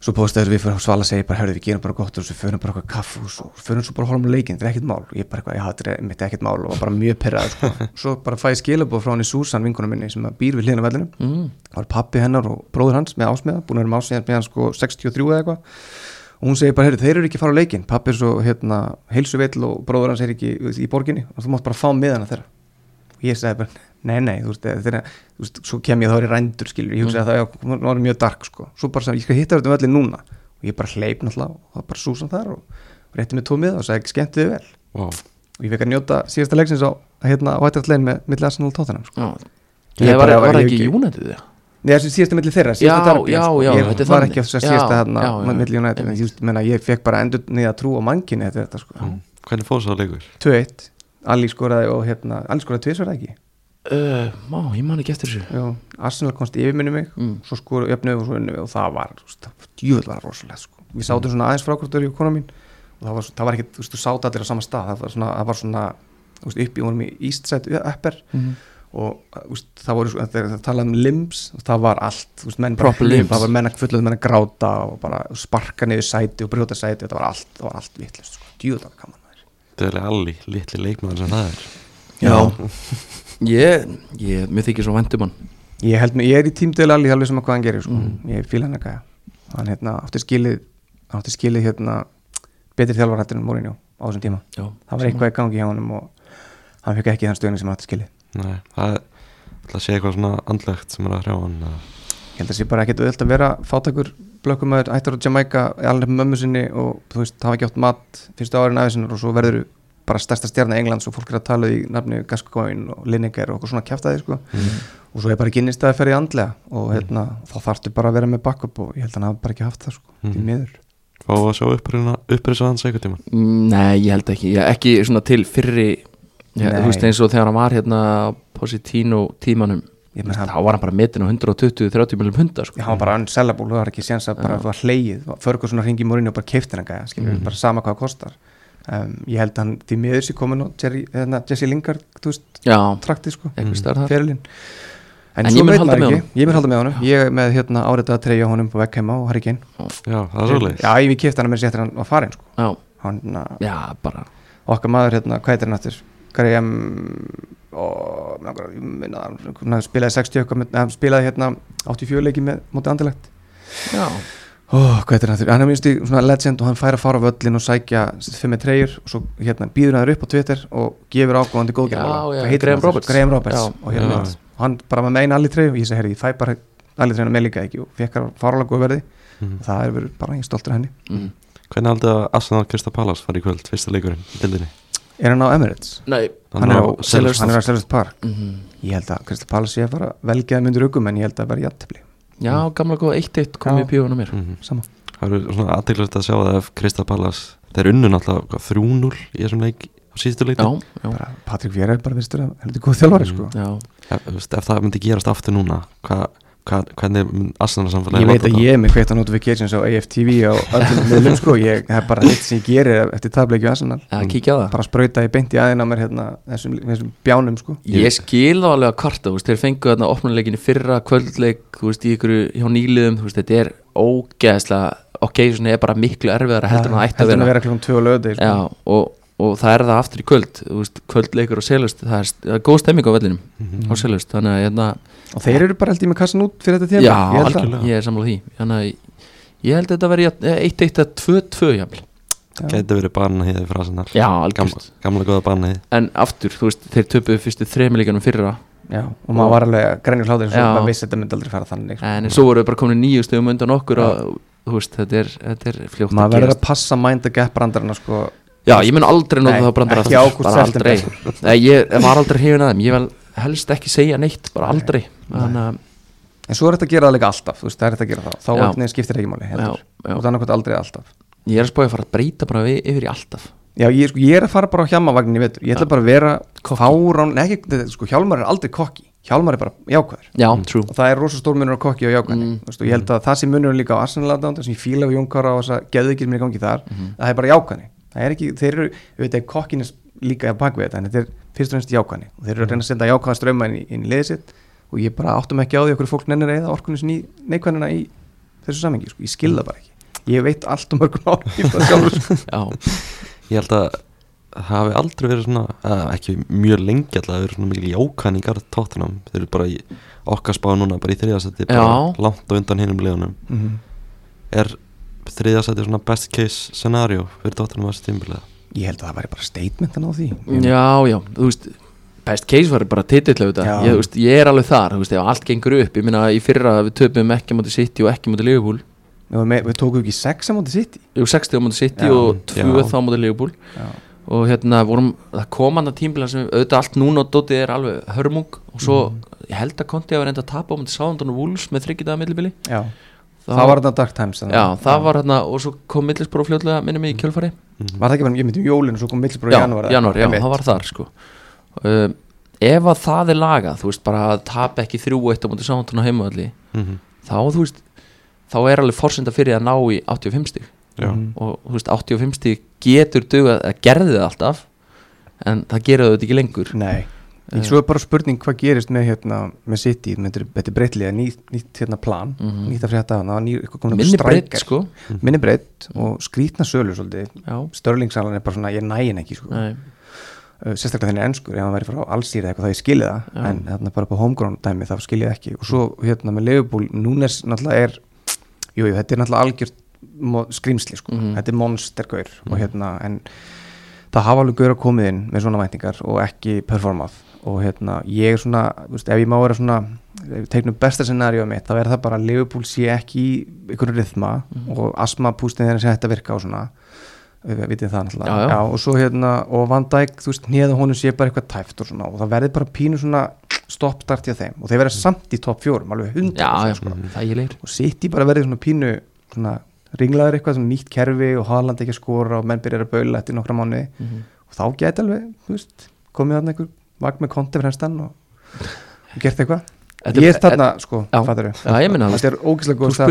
Svo postaður við fyrir svala að segja bara, herðu við gerum bara gott og svo förum bara eitthvað kaffús og svo bara að horfum á leikin, þetta er ekkert mál. Og ég bara eitthvað, já þetta er mitt ekkert mál. Og bara mjög pyrrað sko. svo bara fæ ég skilabóð frá henni Susan vinkunum minni sem býr við hliðina á vellinum. Mm. það var pappi hennar og bróður hans með ásmiða búin að vera með ásmiða með hann sko 63 eða eitthvað og hún segir bara, heyrðu, þeir eru ekki að fara á leikin pappi er svo hérna heilsuveill og bróður hans er ekki í borginni. Og þú mátt bara fá miðana þeirra. Og ég sagði bara, nei, nei, þú veist, þeirra, þú veist svo kem ég þá er ég rændur, skilur, ég. Hugsaði að það var mjög dark, sko, svo bara sagði, ég skal hitta þetta um öllin núna. Og ég bara hleyp náttúrulega og það bara súsan þar og, rétti mig tvo miða og sagði, skemmtu þið vel. Wow. og ég fekk að njóta síðasta leiksins á hérna á Whiteout með milli Sko. Nei, það ég ekki ekki- United það? Nei, þessi síðasta milli þeirra, sko. já, ég þetta er var ekki að síðasta hérna já, já. milli United, ég, menna, ég fekk bara endur niður að trú á manginni eftir þetta sko. Mm. Hvernig fór svo leikur? 2-1, Ali skoraði og hérna, Ali skoraði tvisvar ekki Uh, má, ég man ekki eftir þessu Já, Arsenal komst yfir minni mig mm. svo skoru öfnu og svo við og það var djúvel var rosalegt sko. við sátum svona aðeins frákvörður í kona mín og það var, það var veist, þú sátt allir á sama stað það var svona, það var svona Mm. og úst, það voru, það talaði um limbs það var allt, veist, menn limbs. það var menn að fulluð menn að gráta og bara sparka niður sæti og brjóta sæti þetta var allt, það var allt vitlust sko. djúðan gaman maður. Þetta er allir litli leikmaður sem það er Já Ég, ég, mér þykir svo vendum hann ég held mig, ég er í tímdölu alveg alveg sem að hvað hann gerir sko. Mhm. ég fíla hann að gæja hann hérna, átti skilið hann átti skilið hérna betri þjálfarhættin en Mourinho á þessum tíma Já, það var eitthvað í gangi hjá honum og hann fekk ekki þann stöðning sem hann átti skilið Nei, það er ætla að sé eitthvað svona andlegt sem er að hrjá hann ég held að það sé bara ekkert auðvitað að vera fátakur blökkumæður, ættur á Jamaica alveg með mömmu sinni og þú veist, hafa ekki átt mat fyrstu árin aðeins og svo verður bara stærsta stjarnar Englands og fólk er að tala í nafni Gascoigne og Lineker og okkur svona kjaftaði sko. og svo er bara ginnist að ferði andlega og hérna, þá þarftu bara að vera með backup og ég held að hann hafa bara ekki haft það sko, því Mhm. miður. Fá að sjá hans eitthvað tíma? Mm, Nei, ég held ekki, ég, ekki svona til fyrri já. Þú veist eins og þegar hann var hérna á Positino tímanum veist, hann- Þá var hann bara metin á 120-30 miljum hunda sko. Já, hann var bara unsellable, það var ekki séns að bara var hleið, förgur svona hringi í morinni og bara keiftir hann skilur, Mhm. bara sama hvað það kostar. Um, ég held að hann því miður sér komin hérna, Jesse Lingard, trakti sko það ferilinn. En, En ég mun veit halda með ekki, ég mun halda með honum. Ég er með hérna áreitað að treyja honum på vekk heima og Harry Kane. Já, það er svolítið já, ég við kefti hann með sér eftir hann var farin sko. Já, hann, na, já, bara. okkar maður hérna, hvað heitir hann aftur Graham og hann spilaði 60 eitthvað með, hann spilaði hérna 84 leiki með mótið andilegt Já, Ó, hvað hann aftur, hann er minnst í svona legend og hann fær að fara á völlin og sækja fimm með treyjur og svo hérna býður hann upp á Twitter og gefur ágóðandi heitir Graham? Roberts. Graham Roberts Já. og hérna Já. hann bara með megin allir treyju og ég segi, herri, ég fæ bara allir treyjuna með líka ekki og fekk hann faralega góð verði og það er verið bara, ég er stoltur af henni mm. Hvernig haldið að Arsenal Krista Pallas fara í kvöld, fyrsta leikurinn í dildinni? Er hann á Emirates? Nei Hann er á Selhurst. Selhurst hann er á Selhurst Park mm. Ég held að Krista Pallas sé að fara velgeða myndir hugum en ég held að bara jættibli Já, gamla góða 1-1 komið Já. í píuna mér Mhm. Sama Það eru svona aðteglast að sjá það ef Krista Pallas þeir unnu náttúrulega hvað, 3-0 í þessum leik á síðustu leik Já, já, bara Patrik Viera er bara fyrstur að heldur góð þjálfari Mm. sko já ef, ef það myndi gerast aftur núna hva, hva, hvernig Arsenal samfélagi Ég veit að ég er með kveitt á notifications á AFTV á öllum miðlum sko. Ég er bara eitt sem ég gerir eftir tableikju á það. Bara sprauta í beinti aðeins á mér hérna þessum, þessum bjánum sko. Ég skil þá alveg að kvarta, þeir fengu þarna opnuleikinni fyrra kvöldleik, þú veist, í ykkur hjá nýliðum, þú veist, þetta er ógeðslega, ok, svona er bara miklu erfiðar heldur en það ætti að vera að vera. klokkum 2 og lögði sko. Já, og, og það er það aftur í kvöld, þú veist, kvöldleikur og selust, það er, það er góð stemming á vellinum Mhm. á selust, þannig að, hérna, og þeir eru bara held ég með kassan út fyrir þetta tíma já, ég algjörlega. ég er sammála því, þannig að ég held að þetta veri 1-1 að 2-2 jafnvel. Gæti verið barnahýði fyrir Arsenal. Já, gamla, algjörst, gamla góða barnahýði en aftur, þú veist, þeir töpuðu fyrstu þremilíkanum fyrra, Já, og maður var alveg grænir hlátur eins og maður vissi að þetta myndi aldrei fara þannig sko. en svo voru við bara komin nýju stöðum undan okkur og, þú veist, þetta er, þetta er fljótt maður að verður gerast. að passa mind the gap brandarana sko Já, ég mun aldrei nota Nei, það brandar ekki aftur, ágúst, bara september, aldrei Nei, ég var aldrei hrifin að þeim, ég vil helst ekki segja neitt, bara aldrei Þannig að, en svo er þetta að gera það líka alltaf þú veist, það er þetta að gera það þá Já. veginn skiptir ekki máli já, heldur. já. og það er nákvæmt aldrei alltaf Ég er að spája að fara að breyta bara við, yfir í alltaf Já, ég, sko, ég er að fara bara á hjálmavagnin í vetur Ég ætla Já. bara að vera fárán Nei, ekki, þetta- sko, hjálmar er aldrei kokki Hjálmar er bara jákvæður Já, true Og það er rosa stór munur á kokki og jákvæðni Mm. mm. og ég held að það sé munur líka á Arsenal aðdáðan sem ég fíla við Jónkara og þess að geðvikið mér í gangi þar Mhm. það er bara jákvæðni Það er ekki, þeir eru, við veit að kokkin er líka að baka við þetta en þetta er fyrst og fremst jákvæðni. Og þeir eru að reyna að senda jákvæða ströma inn í, inn í liðið sitt. Og ég bara áttum ekki á því okkur fólk nennir eða í neikvæðnina í þessu samengi, sko. ég skilða bara ekki. Ég veit allt um ég sjálfur, sko. Já, Ég held að það hafi aldrei verið svona ekki mjög lengi alltaf verið svona mikil jákvæningar tóttunum þeir eru bara í okkar spá núna bara í þriðasætti bara langt á undan hinnum liðunum. Mhm. er þriðasætti svona best case scenario fyrir tóttunum að tímbilið ég held að það væri bara statementan á því já, já, þú veist Best case var bara titill auðvitað Já. ég, ég er alveg þar, þú veist, ef allt gengur upp Ég minna í fyrra við töpum ekki móti City og ekki móti Liverpool við, við, við tókum ekki sex á móti sitt Jú, 60 á móti City Já, og 2 já. þá á móti Liverpool Já. og hérna vorum, það kom hann að tímbila sem auðvitað allt núna og dótið er alveg hörmung og svo, Mhm. ég held að Konti að vera enda að tapa á mútið Sáðandun og Wolves með þryggitaða millibili Já. Það var þetta Dark Times já, það var hérna, og svo kom millisbróð fljótlega minni mig í kjölfari var það ekki bara, ég myndi um jólinu og svo kom Millsbro í já, janúar janúar, já, það var þar sko. Um, ef að það er lagað þú veist, bara að tapa ekki þrjú eitt á mútið og heimavalli Mhm. þá, þú veist, þá er alveg forsenda fyrir að ná í 85 stig. Já, Mhm. og þú veist, 85 stig getur dugað, að gerði það alltaf en það gera þetta ekki lengur. Nei, Í svo er bara spurning hvað gerist með hérna með City, þetta- þetta er breytliða nýtt, nýtt hérna plan, Mhm. nýtt að frétta það var nýr, eitthvað komin minni breytt sko. Minni breytt og skrítna sölu svolítið, störlingsalan er bara svona ég nægin ekki sko, nei, sérstaklega þenni ennskur, ef hann væri frá allsýra eitthvað þá ég skilja það, Já. en hérna bara på homegrown dæmi þá skilja það ekki, og svo hérna með Liverpool, Núnes náttúrulega er jú, jú, þetta er náttúrulega algjört skrýmsli sko, Mhm. þetta er monstergaur og hérna, en það hafa alveg gaur að komið inn með svona væntingar og ekki performað og hérna, ég er svona, veist, ef ég má vera svona teiknum besta scenaríu mitt, þá er það bara að Liverpool sé ekki í einhverju rithma Mhm. og asma pústin þeirra sem þetta virka og svona við vitið það náttúrulega Já, já. og svo hérna, og Van Dijk, þú veist, nýða honum sé bara eitthvað tæft og svona, og það verði bara pínu svona stoppstart hjá þeim, og þeir verða samt í topp fjórum, alveg hundra já, já, sko. ég leir og City bara verði svona pínu svona ringlaður eitthvað, svona nýtt kerfi og Haaland ekki að skora og menn byrjar að baula eftir nokkra mánuði Mhm. og þá geti alveg, þú veist, komið þarna einhver vagn með konti fremstan og, og gert eitthvað. Ég er þarna, sko, já, ég minna þetta er ógæslega þú góð stað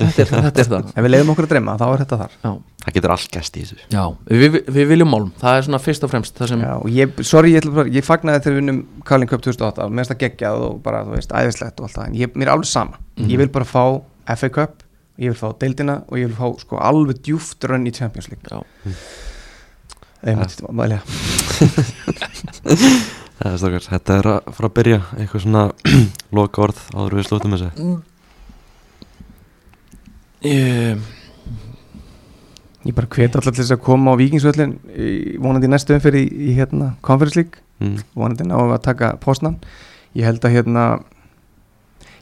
þetta er, þetta er það. Ef við leiðum okkur að dreyma, þá er þetta þar. Já, Það getur allt gæst í þessu. Já. Við, við, viljum málm, það er svona fyrst og fremst það sem, Já, og ég, sorry, ég, ætla bara- ég fagnaði þegar við vinnum Carling Cup 2008, mér finnst það geggjað og bara, þú veist, æðislegt og allt það en ég, mér er alveg sama, Mhm. ég vil bara fá FA Cup, ég vil fá deildina og ég vil fá sko alveg djúft rönn í Champions League. Já. Það er stakar, þetta er að fara að byrja eitthvað svona loka orð áður við slútum þessu. Ég, Ég bara hveti allar til þess að koma á Víkingsvöllin í- vonandi næstu umferð í, í hérna Conference League, mm. vonandi náum við að taka postnan, ég held að hérna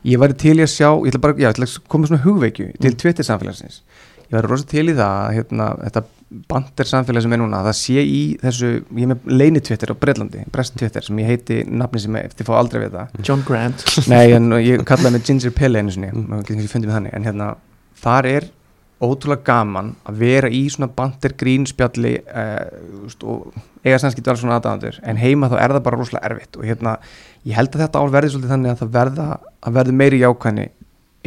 ég væri til í að sjá ég ætla bara, já, ég ætla að koma svona hugveikju til Mm. Twitter samfélagsins. Ég væri rosa til í það að hérna, þetta bandir samfélag sem er núna, það sé í þessu, ég með leini Twitter á Breitlandi, Brest Twitter sem ég heiti nafni sem ég, þið fá aldrei við það John Grant. Nei, en ég kallaði mig Ginger Pille einu sinni, maður getur ekki fundið með þannig en hérna, þar er ótrúlega gaman að vera í svona bandir grínspjalli uh, og eiga sannskipt alls svona aðdæðandur en heima þá er það bara rosalega erfitt og hérna, ég held að þetta ár verði svolítið þannig að það verða, að verði meiri jákvæðni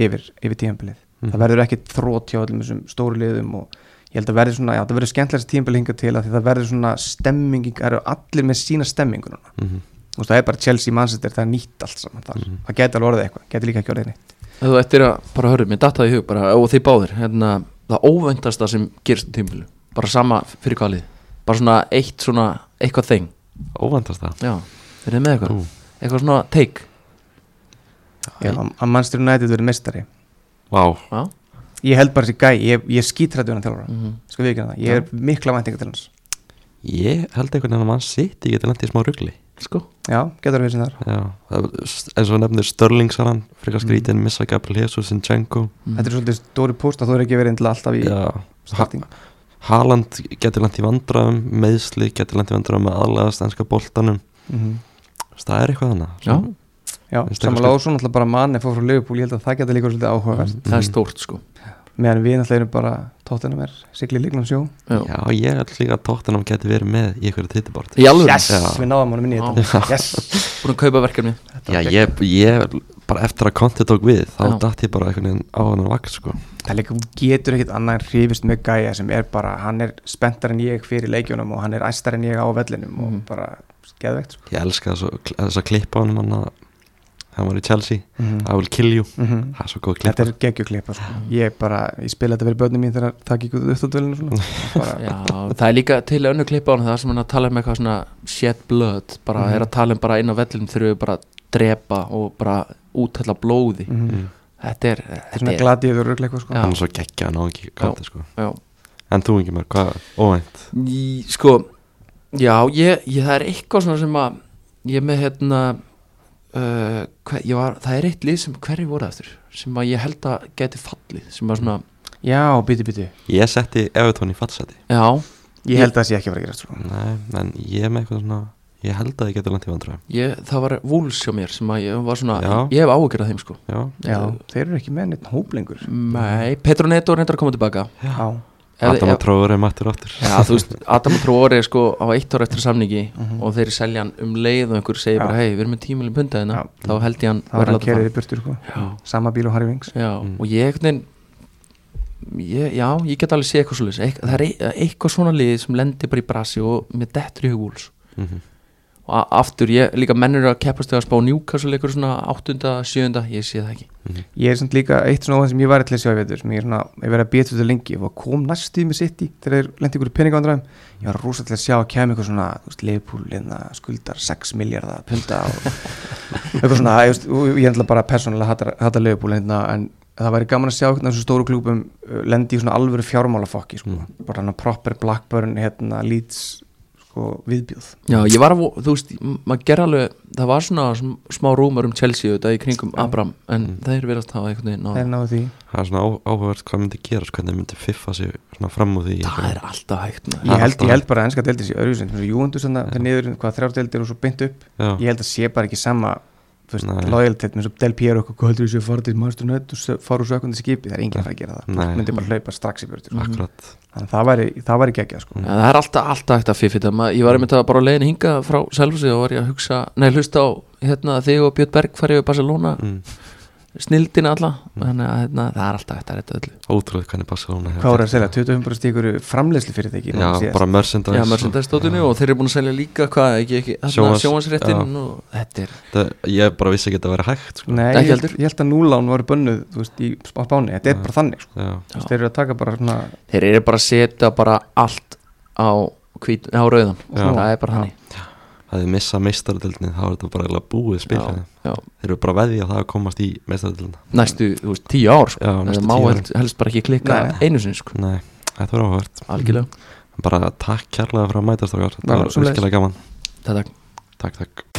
yfir, yfir tíðanbilið Mhm. það verður ekki þrótt hjá öllum þessum stóru liðum og ég held að verði svona, já það verður skemmtilegast tíðanbilið hinga til að því það verður svona stemming, það eru allir með sína stemmingu núna. Mm Þú veist, það er bara Chelsea, Manchester, það er nýtt allt saman þar. Mhm. það geti alveg orðið eitthvað, geti líka ekki orðið neitt. Þú ættir að bara hörðu, mér dattaði í hug bara, og þið báðir, hérna, það óvæntasta sem gerist á tímfjölu, bara sama fyrir hvalið, bara svona eitt svona eitthvað þeng, Óvandast það já, er þið með eitthvað? Ú, eitthvað svona take, Já, að Manchester United verið mestari Vá, já, ég held bara þessi gæ, ég, ég skítrættu hann þjálfara. Mhm. Sko við ekki það, ég er mikla væntinga til hans. Ég held einhvern veginn að mann sitt ég geti lendið í smá rugli sko, já, getur verið sem þar Já, eins og nefnir Störlingsaran frekar skrítin, missa Gabriel Jesus Sinchenko mm. þetta er svolítið stóri post að þú er ekki verið til alltaf í Já, starting. Haaland getur lendið í vandræðum meðsli getur lendið í vandræðum með aðlæðast ennska boltanum. Mm það er eitthvað hana já, já, og svo náttúrulega bara manni fór frá Liverpool, ég held að það getur líka svolítið áhugavert. Það er stórt sko meðan við náttúrulega erum bara tóttina mér sigli líknum sjó. Já, Já, ég held líka að Tottenham getur verið með í í alveg, yes, Já. við náðum honum inn í þetta. Yes, búin að kaupa verkefni. Já, ég, ég, bara eftir að konti tók við þá Já. datt ég bara einhvern veginn á hann vakt sko. Það er líka, getur ekkit annað en hrifist með gæja sem er bara, hann er spenntar en ég fyrir leikjunum og hann er æstar en ég á vellinum og Mhm. bara geðveikt sko. Ég elska þess að klippa hann hann var í Chelsea. Mm I will kill you. -hmm. Það er svo góð Þetta klippa er geggjuklipa sko. Ég bara, ég spila þetta fyrir börnum mín þegar það gekk út bara, já, það er líka til önnu klippa á hann það sem hann að tala um eitthvað svona shed blood, bara Mhm. er að tala um bara inn á vellinum þurfum við bara að drepa og bara úthella blóði. Mm Mm. þetta er, Þetta er þetta svona er gladiður eitthvað sko. Hann er svo geggja hann á ekki konti sko. já, En þú ekki mér, hvað, óvænt? Í, sko já, ég, ég, það er eitthvað svona sem að ég er með hérna uh, hver, ég var, það er eitt lið sem hverju voru eftir sem að ég held að geti fallið sem að svona, Já, bytti, bytti Ég setti Evertón í fattsæti já. Ég held að það sé ekki að fara að gera sko. Nei, en ég er með eitthvað svona Ég held að ég geti vandræðum. Ég, það var vúls hjá mér sem að ég var svona Já. ég hef áhugjörð þeim sko. Já, Já, þeir eru ekki með neitt hóp lengur. Nei, Petro Neto reyndar að koma tilbaka. Já, Adam tróður er mættir áttur Já, þú veist, Adam og Tróri er sko á eitt ára eftir samningi Mhm. og þeir selja hann um leið og einhver segir Já. bara hei, við erum með tímilin punda hérna Já. þá held ég hann burtur sko Já, Sama bíl og Harry Wings já, Mm. og ég ég, já, ég get alveg séð eitthvað svo það er er eit- eitthvað svona lið sem lendir bara í brasi og með dettur í hugúls Mhm. Og aftur, ég, líka mennur að keppast þegar að spá Newcastle leikur svona 8. 7. ég sé það ekki Ég er samt líka eitt svona óðan sem ég var til að sjá sem ég er svona, ég verið að býta þetta lengi og kom næstuð með sitt í þegar þeir lendi ykkur í peningavandræðum ég var rosa til að sjá að kemur eitthvað svona Liverpool hérna, skuldar 6 miljardar punta og eitthvað svona ég, ég ætla bara persónulega hata, hata hérna, en það væri gaman að sjá hvernig þessu stóru klúpum uh, lendi í svona alvöru fjármálafokki sko. bara hann að proper Blackburn hérna, Leeds sko, viðbjóð. Já, ég var að, þú veist, maður ger alveg það var svona sm- smá rúmur um Chelsea þetta í kringum Abram, en þeir verðast hafa einhvern veginn þeir á, náðu því. Það er svona áhugavert hvað myndi gerast hvernig þeir myndi fiffa sig svona fram úr því það er alltaf hægt ég held, alltaf- ég held bara að ennska deildir sér öðru sem Júndus þannig að niður hvað þrjár deildir og svo beint upp. Já, ég held að sé bara ekki sama þú veist, Nei. loyalitet með svo Del Piero þessu að fara til Master Nött og se- fara úr sökundi skipi, það er enginn að fara að gera það Nei. þú myndi bara hlaupa strax í björtur akkurat þannig að það væri, það væri geggjað sko. Ja, það er alltaf, alltaf hægt að fiffi þetta ég var einmitt að bara á leiðin hinga frá Selfossi og var ég að hugsa, nei hlusta á hérna, þig og Björn Berg farið við Barcelona mm. Snildina alla. Þannig að hérna, það er alltaf að þetta öllu. Ótrúlega hvernig Barcelona hvað voru að segja, 25 stíkur framleiðslu fyrir þeir það. já, bara merchandise Já, merchandise-stótinu og þeir eru búin að selja líka hvað, ekki, ekki, hérna, sjónvansréttin og þetta er, það, ég bara vissi ekki að þetta væri hægt sko. Nei, Ekki ég, heldur. ég held að núlán voru bönnuð þú veist, í Spáni, þetta er bara þannig sko. veist, þeir eru að taka bara svona þeir eru bara að setja bara allt á, hvít, á rauðan. Já. það er bara þannig það er missa meistaradeldinni þá er þetta bara búið spil Já, já. þeir eru bara að veðja á það að komast í meistaradeldina næstu, veist, tíu ár sko. Já, má helst, helst bara ekki klikka einu sinni sko. nei, þetta áhugavert algjörlega. Bara takk kærlega fyrir að mæta strákar þetta var virkilega gaman. Þetta takk, takk